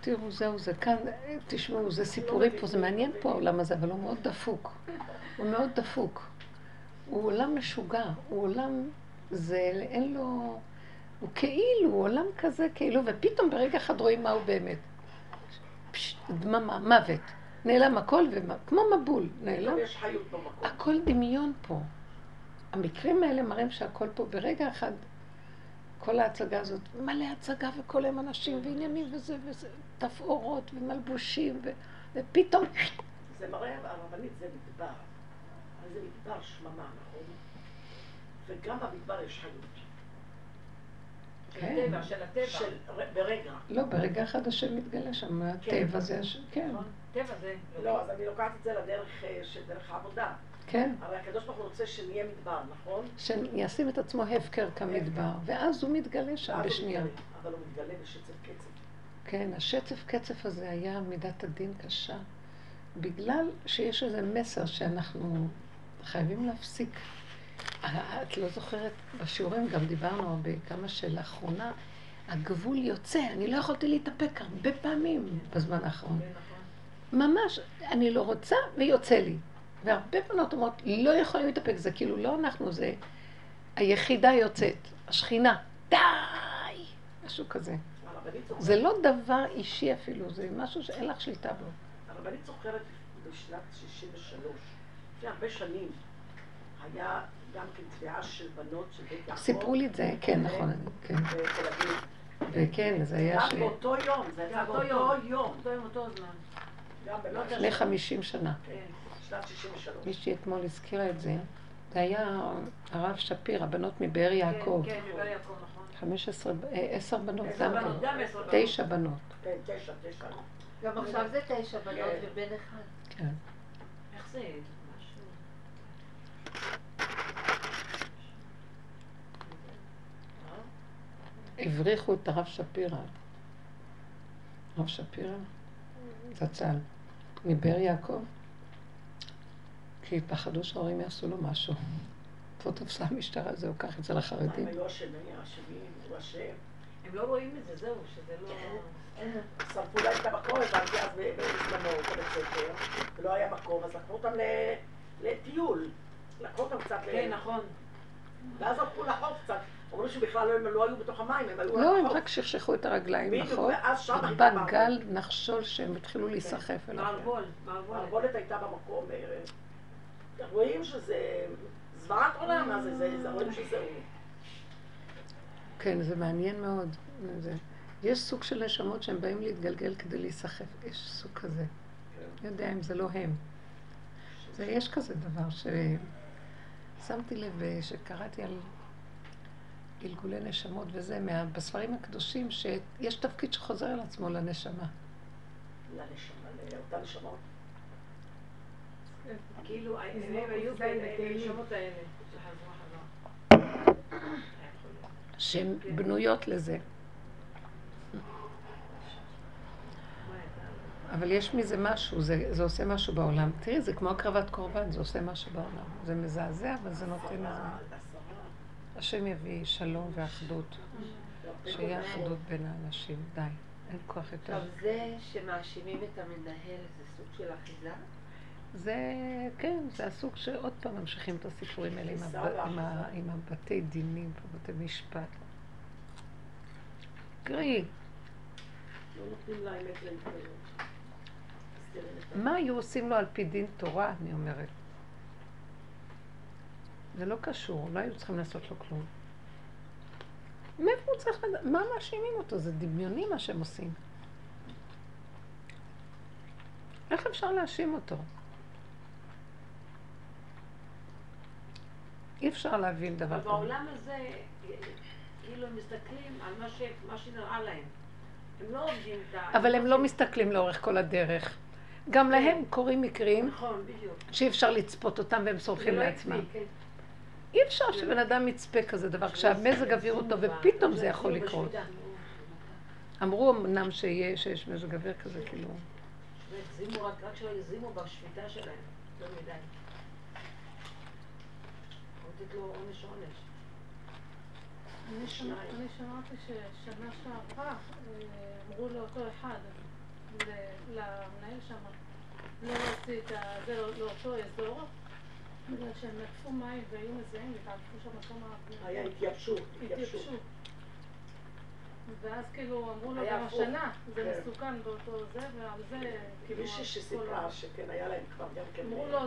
תראו, זהו, זה כאן, תשמעו, זה סיפורי פה, זה מעניין פה העולם הזה, אבל הוא מאוד דפוק. הוא מאוד דפוק. הוא עולם משוגע, הוא עולם, זה, אין לו, הוא כאילו, הוא עולם כזה כאילו, ופתאום ברגע אחד רואים מה הוא באמת. דממה, מוות. נעלם הכל, כמו מבול, נעלם. הכל דמיון פה. המקרים האלה מראים שהכל פה ברגע אחד, כל ההצגה הזאת, מלא הצגה וכל הם אנשים ועניינים וזה וזה, תפאורות ומלבושים ו... ופתאום, זה מראה, הרבנית זה מדבר. אבל זה מדבר שממה, נכון? וגם במדבר יש חיות. כן. הטבע, של הטבע. של ברגע. לא, ברגע אחד השם מתגלה שם, הטבע זה השם, כן, נכון? טבע זה. לא, אז אני לוקחת את זה לדרך אה, של דרך העבודה. כן. הרי הקדוש ברוך הוא רוצה שנהיה מדבר, נכון? שישים את עצמו הפקר כמדבר, ואז הוא מתגלה שם בשנייה. אבל הוא מתגלה בשצף קצף. כן, השצף קצף הזה היה מידת הדין קשה, בגלל שיש איזה מסר שאנחנו חייבים להפסיק. אה, את לא זוכרת, בשיעורים גם דיברנו הרבה, כמה שלאחרונה הגבול יוצא, אני לא יכולתי להתאפק הרבה פעמים בזמן האחרון. כן. ממש, אני לא רוצה ויוצא לי. והרבה בנות אומרות, לא יכולים להתאפק, זה כאילו לא אנחנו, זה היחידה יוצאת, השכינה, די! משהו כזה. זה לא דבר אישי אפילו, זה משהו שאין לך שליטה בו. הרבנית זוכרת בשנת 63, לפני הרבה שנים, היה גם כן תביעה של בנות של בית יעקב. סיפרו לי את זה, כן, נכון, כן. בתל אביב. וכן, זה היה ש... גם באותו יום, זה יצא באותו באותו יום. יום. אותו יום, אותו זמן. לא. לפני 50 שנה. כן, שנת 63. מישהי אתמול הזכירה את זה. זה היה הרב שפיר, הבנות מבאר יעקב. כן, כן, בבאר יעקב, נכון. 15, אה, עשר בנות גם בנות, כן. בנות. תשע בנות. כן, תשע, תשע. גם עכשיו זה תשע בנות כן. ובן אחד. כן. איך זה? משהו... הבריחו את הרב שפירא. הרב שפירא, זצ"ל, מבאר יעקב, כי פחדו שההורים יעשו לו משהו. פה תפסה המשטרה, זהו, קח את זה הם לחרדים. היו אשמים, הוא אשם. הם לא רואים את זה, זהו, שזה לא... שרפו להם את המקום, הבנתי אז בזמנו, בבית ספר, ולא היה מקום, אז לקחו אותם ל- לטיול. לקחו אותם קצת ל... כן, נכון. ואז הלכו לחוף קצת. אומרים שבכלל לא- הם לא היו בתוך המים, הם היו לא, הם. רק שכשכו את הרגליים בדיוק, בחול, ואז שם הייתה בא מערבולת. גל נחשול שהם התחילו להיסחף אליו. מערבול, מערבול. מערבולת הייתה במקום. אה, רואים שזה זוועת עולם, מה זה, זה, זה רואים שזה הוא. כן, זה מעניין מאוד. זה. יש סוג של נשמות שהם באים להתגלגל כדי להיסחף. יש סוג כזה. לא יודע אם זה לא הם. זה, יש כזה דבר ששמתי לב אה, שקראתי על גלגולי נשמות וזה, מה, בספרים הקדושים, שיש תפקיד שחוזר על עצמו לנשמה. לנשמה, לאותן נשמות. כאילו, הם היו ק"ז בתהילים. בנשמות האלה. שהן בנויות לזה. אבל יש מזה משהו, זה, זה עושה משהו בעולם. תראי, זה כמו הקרבת קורבן, זה עושה משהו בעולם. זה מזעזע, אבל זה נותן איזה... השם יביא שלום ואחדות, שיהיה אחדות בין האנשים. די, אין כוח יותר. עכשיו זה שמאשימים את המנהל זה סוג של אחיזה? זה, כן, זה הסוג שעוד פעם ממשיכים את הסיפורים האלה עם, הבתי דינים ובתי משפט. קראי, לא מה היו עושים לו על פי דין תורה, אני אומרת? זה לא קשור, לא היו צריכים לעשות לו כלום. מאיפה הוא צריך לדעת? מה מאשימים אותו? זה דמיוני מה שהם עושים. איך אפשר להאשים אותו? אי אפשר להבין דבר כזה. בעולם הזה, כאילו הם מסתכלים על מה ש- מה שנראה להם. הם לא עובדים את ה... אבל הם לא מסתכלים לאורך כל הדרך. גם להם קורים מקרים נכון. שאי אפשר לצפות אותם והם סולחים לא לעצמם. אי אפשר שבן אדם יצפה כזה דבר, כשהמזג אוויר הוא טוב, ופתאום זה יכול לקרות. אמרו אמנם שיש מזג אוויר כזה, כאילו... והגזימו, רק שלא הגזימו בשביתה שלהם. לא מדי. לתת לו עונש עונש. אני שמע- אני שמעתי ששנה שעברה אה, אמרו לאותו אחד, למנהל שם, לא להוציא את זה לא- לאותו אזור, בגלל שהם נטפו מים והיו מזהים והתעלפו שם כמה... היה התייבשות, התייבשות. התייבשו. ואז כאילו אמרו לו גם. השנה, זה כן. מסוכן באותו זה, ועל זה כאילו... מישהי כל שסיפרה ה- שכן היה להם כבר גם כן... אמרו לו,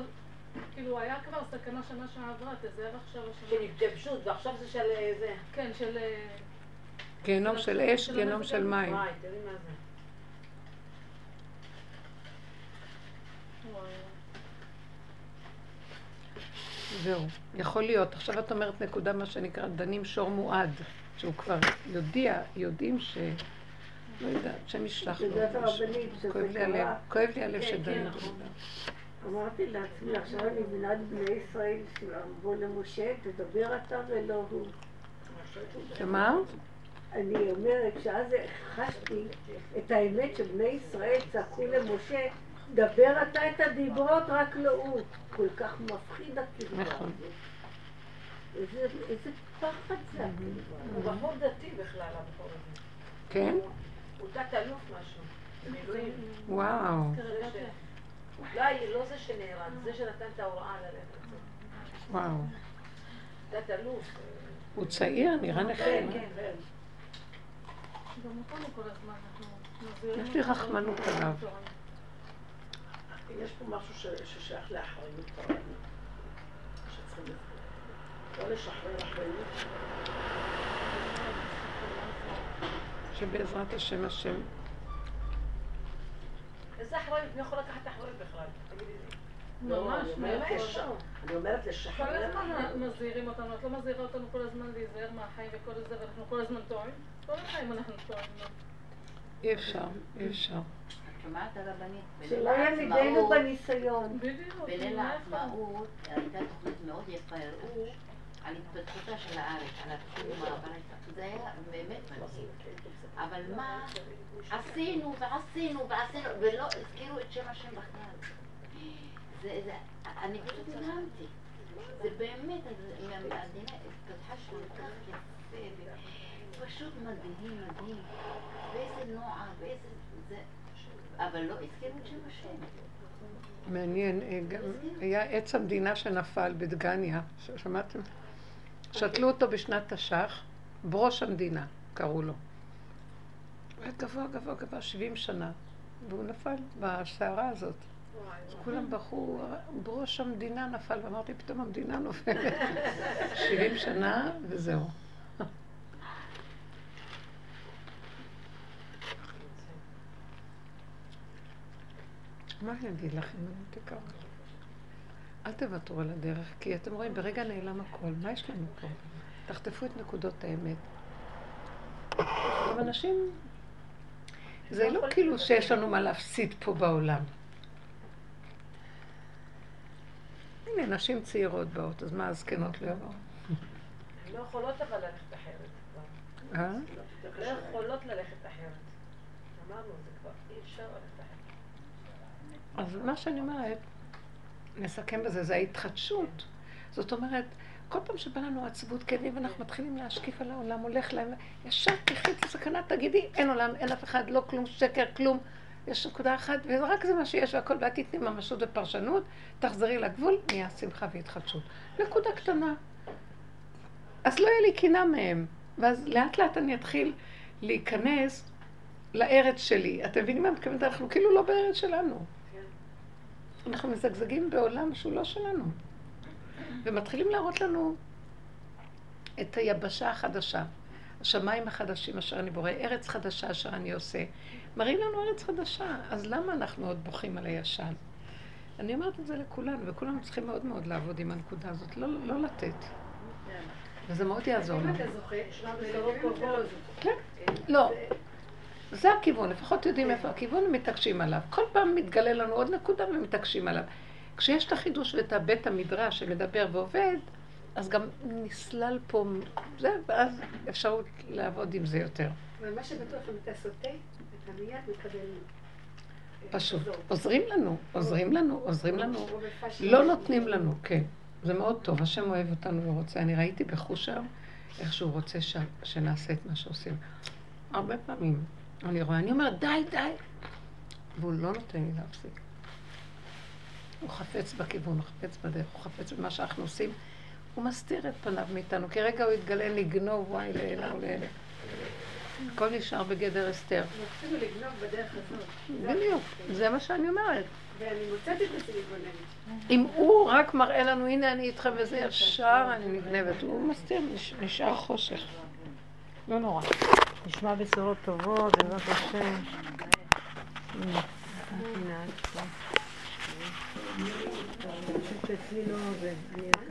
כאילו היה כבר סכנה שנה שעברה, תזהר עכשיו השנה. של התייבשות, ועכשיו זה של אה, זה. כן, של... אה, גיהנום של אש, גיהנום של. מים. וואי, תראי מה זה. זהו, יכול להיות. עכשיו את אומרת נקודה, מה שנקרא, דנים שור מועד, שהוא כבר יודיע, יודעים ש... לא יודעת, השם ישלח לו. הרבנית, כואב לי הלב. כואב לי הלב כן, שדנים. כן, נכון. אמרתי לעצמי, עכשיו אני מבינה את בני ישראל שאמרו למשה, תדבר אתה ולא הוא. שמה? אני אומרת שאז חשתי את האמת שבני ישראל צעקו למשה, דבר אתה את הדיברות, רק לא הוא. כל כך מפחיד הקרבה נכון. הזאת. איזה איזה פחד זה הקרבה. הוא בחור דתי בכלל, הבחור הזה. כן? הוא תת אלוף משהו. וואו. ש- לא, לא זה שנהרג, זה שנתן את ההוראה ללכת. וואו. תת אלוף. הוא צעיר, נראה נכה. כן, כן. גם אותנו כל הזמן, אנחנו מזהירים. יש לי רחמנות עליו. יש פה משהו ש- ששייך לאחריות הרעיון. שצריכים לא לשחרר אחריות. שבעזרת השם השם. איזה אחריות? מי יכול לקחת אחריות בכלל? תגידי לי. לא, ממש, אני אומרת מאיפה? לש- אני אומרת כל לשחרר. הזמן מזהירים אותנו, את לא מזהירה אותנו כל הזמן להיזהר מהחיים וכל זה, ואנחנו כל הזמן טועים. כל החיים אנחנו טועים. אי אפשר, אי אפשר. שומעת הרבנית? שלא יעמידנו בניסיון. בדיוק. בליל? העצמאות הייתה תוכנית מאוד יפה, הראו על התפתחותה של הארץ, על ועל ההתפתחות. זה היה באמת מדהים. אבל מה עשינו ועשינו ועשינו, ולא הזכירו את שם השם בכלל. זה, זה, אני פשוט נדהמתי. זה באמת, המדינה התפתחה שם כל כך יפה, ופשוט מדהים, מדהים. ואיזה נוער, ואיזה... אבל לא הזכירו את שם השם. מעניין, אה, גם היה עץ המדינה שנפל בדגניה, שמעתם? שתלו אותו בשנת תש"ח, ברוש המדינה, קראו לו. הוא היה גבוה, גבוה, גבוה, 70 שנה, והוא נפל בסערה הזאת. אז כולם בכו, ברוש המדינה נפל, ואמרתי, פתאום המדינה נופלת. 70 שנה, וזהו. מה אני אגיד לכם, אני תקרא. אל תוותרו על הדרך, כי אתם רואים, ברגע נעלם הכל, מה יש לנו פה? תחטפו את נקודות האמת. גם אנשים, זה לא כאילו שיש לנו מה להפסיד פה בעולם. הנה, נשים צעירות באות, אז מה הזקנות לא יבואו? לא יכולות אבל ללכת אחרת. אה? לא יכולות ללכת אחרת. אמרנו, זה כבר אי אפשר ללכת אחרת. אז מה שאני אומרת, נסכם בזה, זה ההתחדשות. זאת אומרת, כל פעם שבא לנו עצבות כאבים ואנחנו מתחילים להשקיף על העולם, הולך להם, ישר תחי את הסכנה, תגידי, אין עולם, אין אף אחד, לא כלום, שקר, כלום. יש נקודה אחת, ורק זה מה שיש והכל, ואת תתני ממשות ופרשנות, תחזרי לגבול, נהיה שמחה והתחדשות. נקודה קטנה. אז לא יהיה לי קינה מהם, ואז לאט לאט אני אתחיל להיכנס לארץ שלי. אתם מבינים מה אני מתכוונת? אנחנו כאילו לא בארץ שלנו. אנחנו מזגזגים בעולם שהוא לא שלנו. ומתחילים להראות לנו את היבשה החדשה, השמיים החדשים אשר אני בורא, ארץ חדשה אשר אני עושה. מראים לנו ארץ חדשה, אז למה אנחנו עוד בוכים על הישן? אני אומרת את זה לכולנו, וכולנו צריכים מאוד מאוד לעבוד עם הנקודה הזאת, לא, לא לתת. וזה מאוד יעזור אם לנו. אתה זוכר. כן, לא. זה הכיוון, לפחות יודעים איפה הכיוון ומתעקשים עליו. כל פעם מתגלה לנו עוד נקודה ומתעקשים עליו. כשיש את החידוש ואת הבית המדרש שמדבר ועובד, אז גם נסלל פה זה, ואז אפשרות לעבוד עם זה יותר. אבל מה שבטוח, אם אתה סוטה, אתה מיד מקבל... פשוט. עוזרים לנו, עוזרים לנו, עוזרים לנו. בפשטות. לא נותנים לנו, כן. זה מאוד טוב, השם אוהב אותנו ורוצה. אני ראיתי בחושר איך שהוא רוצה. שנעשה את מה שעושים. הרבה פעמים אני רואה, אני אומרת, די, די. והוא לא נותן לי להפסיק. הוא חפץ בכיוון, הוא חפץ בדרך, הוא חפץ במה שאנחנו עושים. הוא מסתיר את פניו מאיתנו, כי רגע הוא יתגלה לגנוב, וואי, לאלה ולאלה. הכל נשאר בגדר הסתר. רצינו לגנוב בדרך הזאת. בדיוק, זה מה שאני אומרת. ואני מוצאת את עצמי מתבוננת. אם הוא רק מראה לנו, הנה אני איתכם וזה, ישר אני נגנבת. הוא מסתיר, נש- נשאר חושך. לא נורא. נשמע בשורות טובות, בעזרת השם.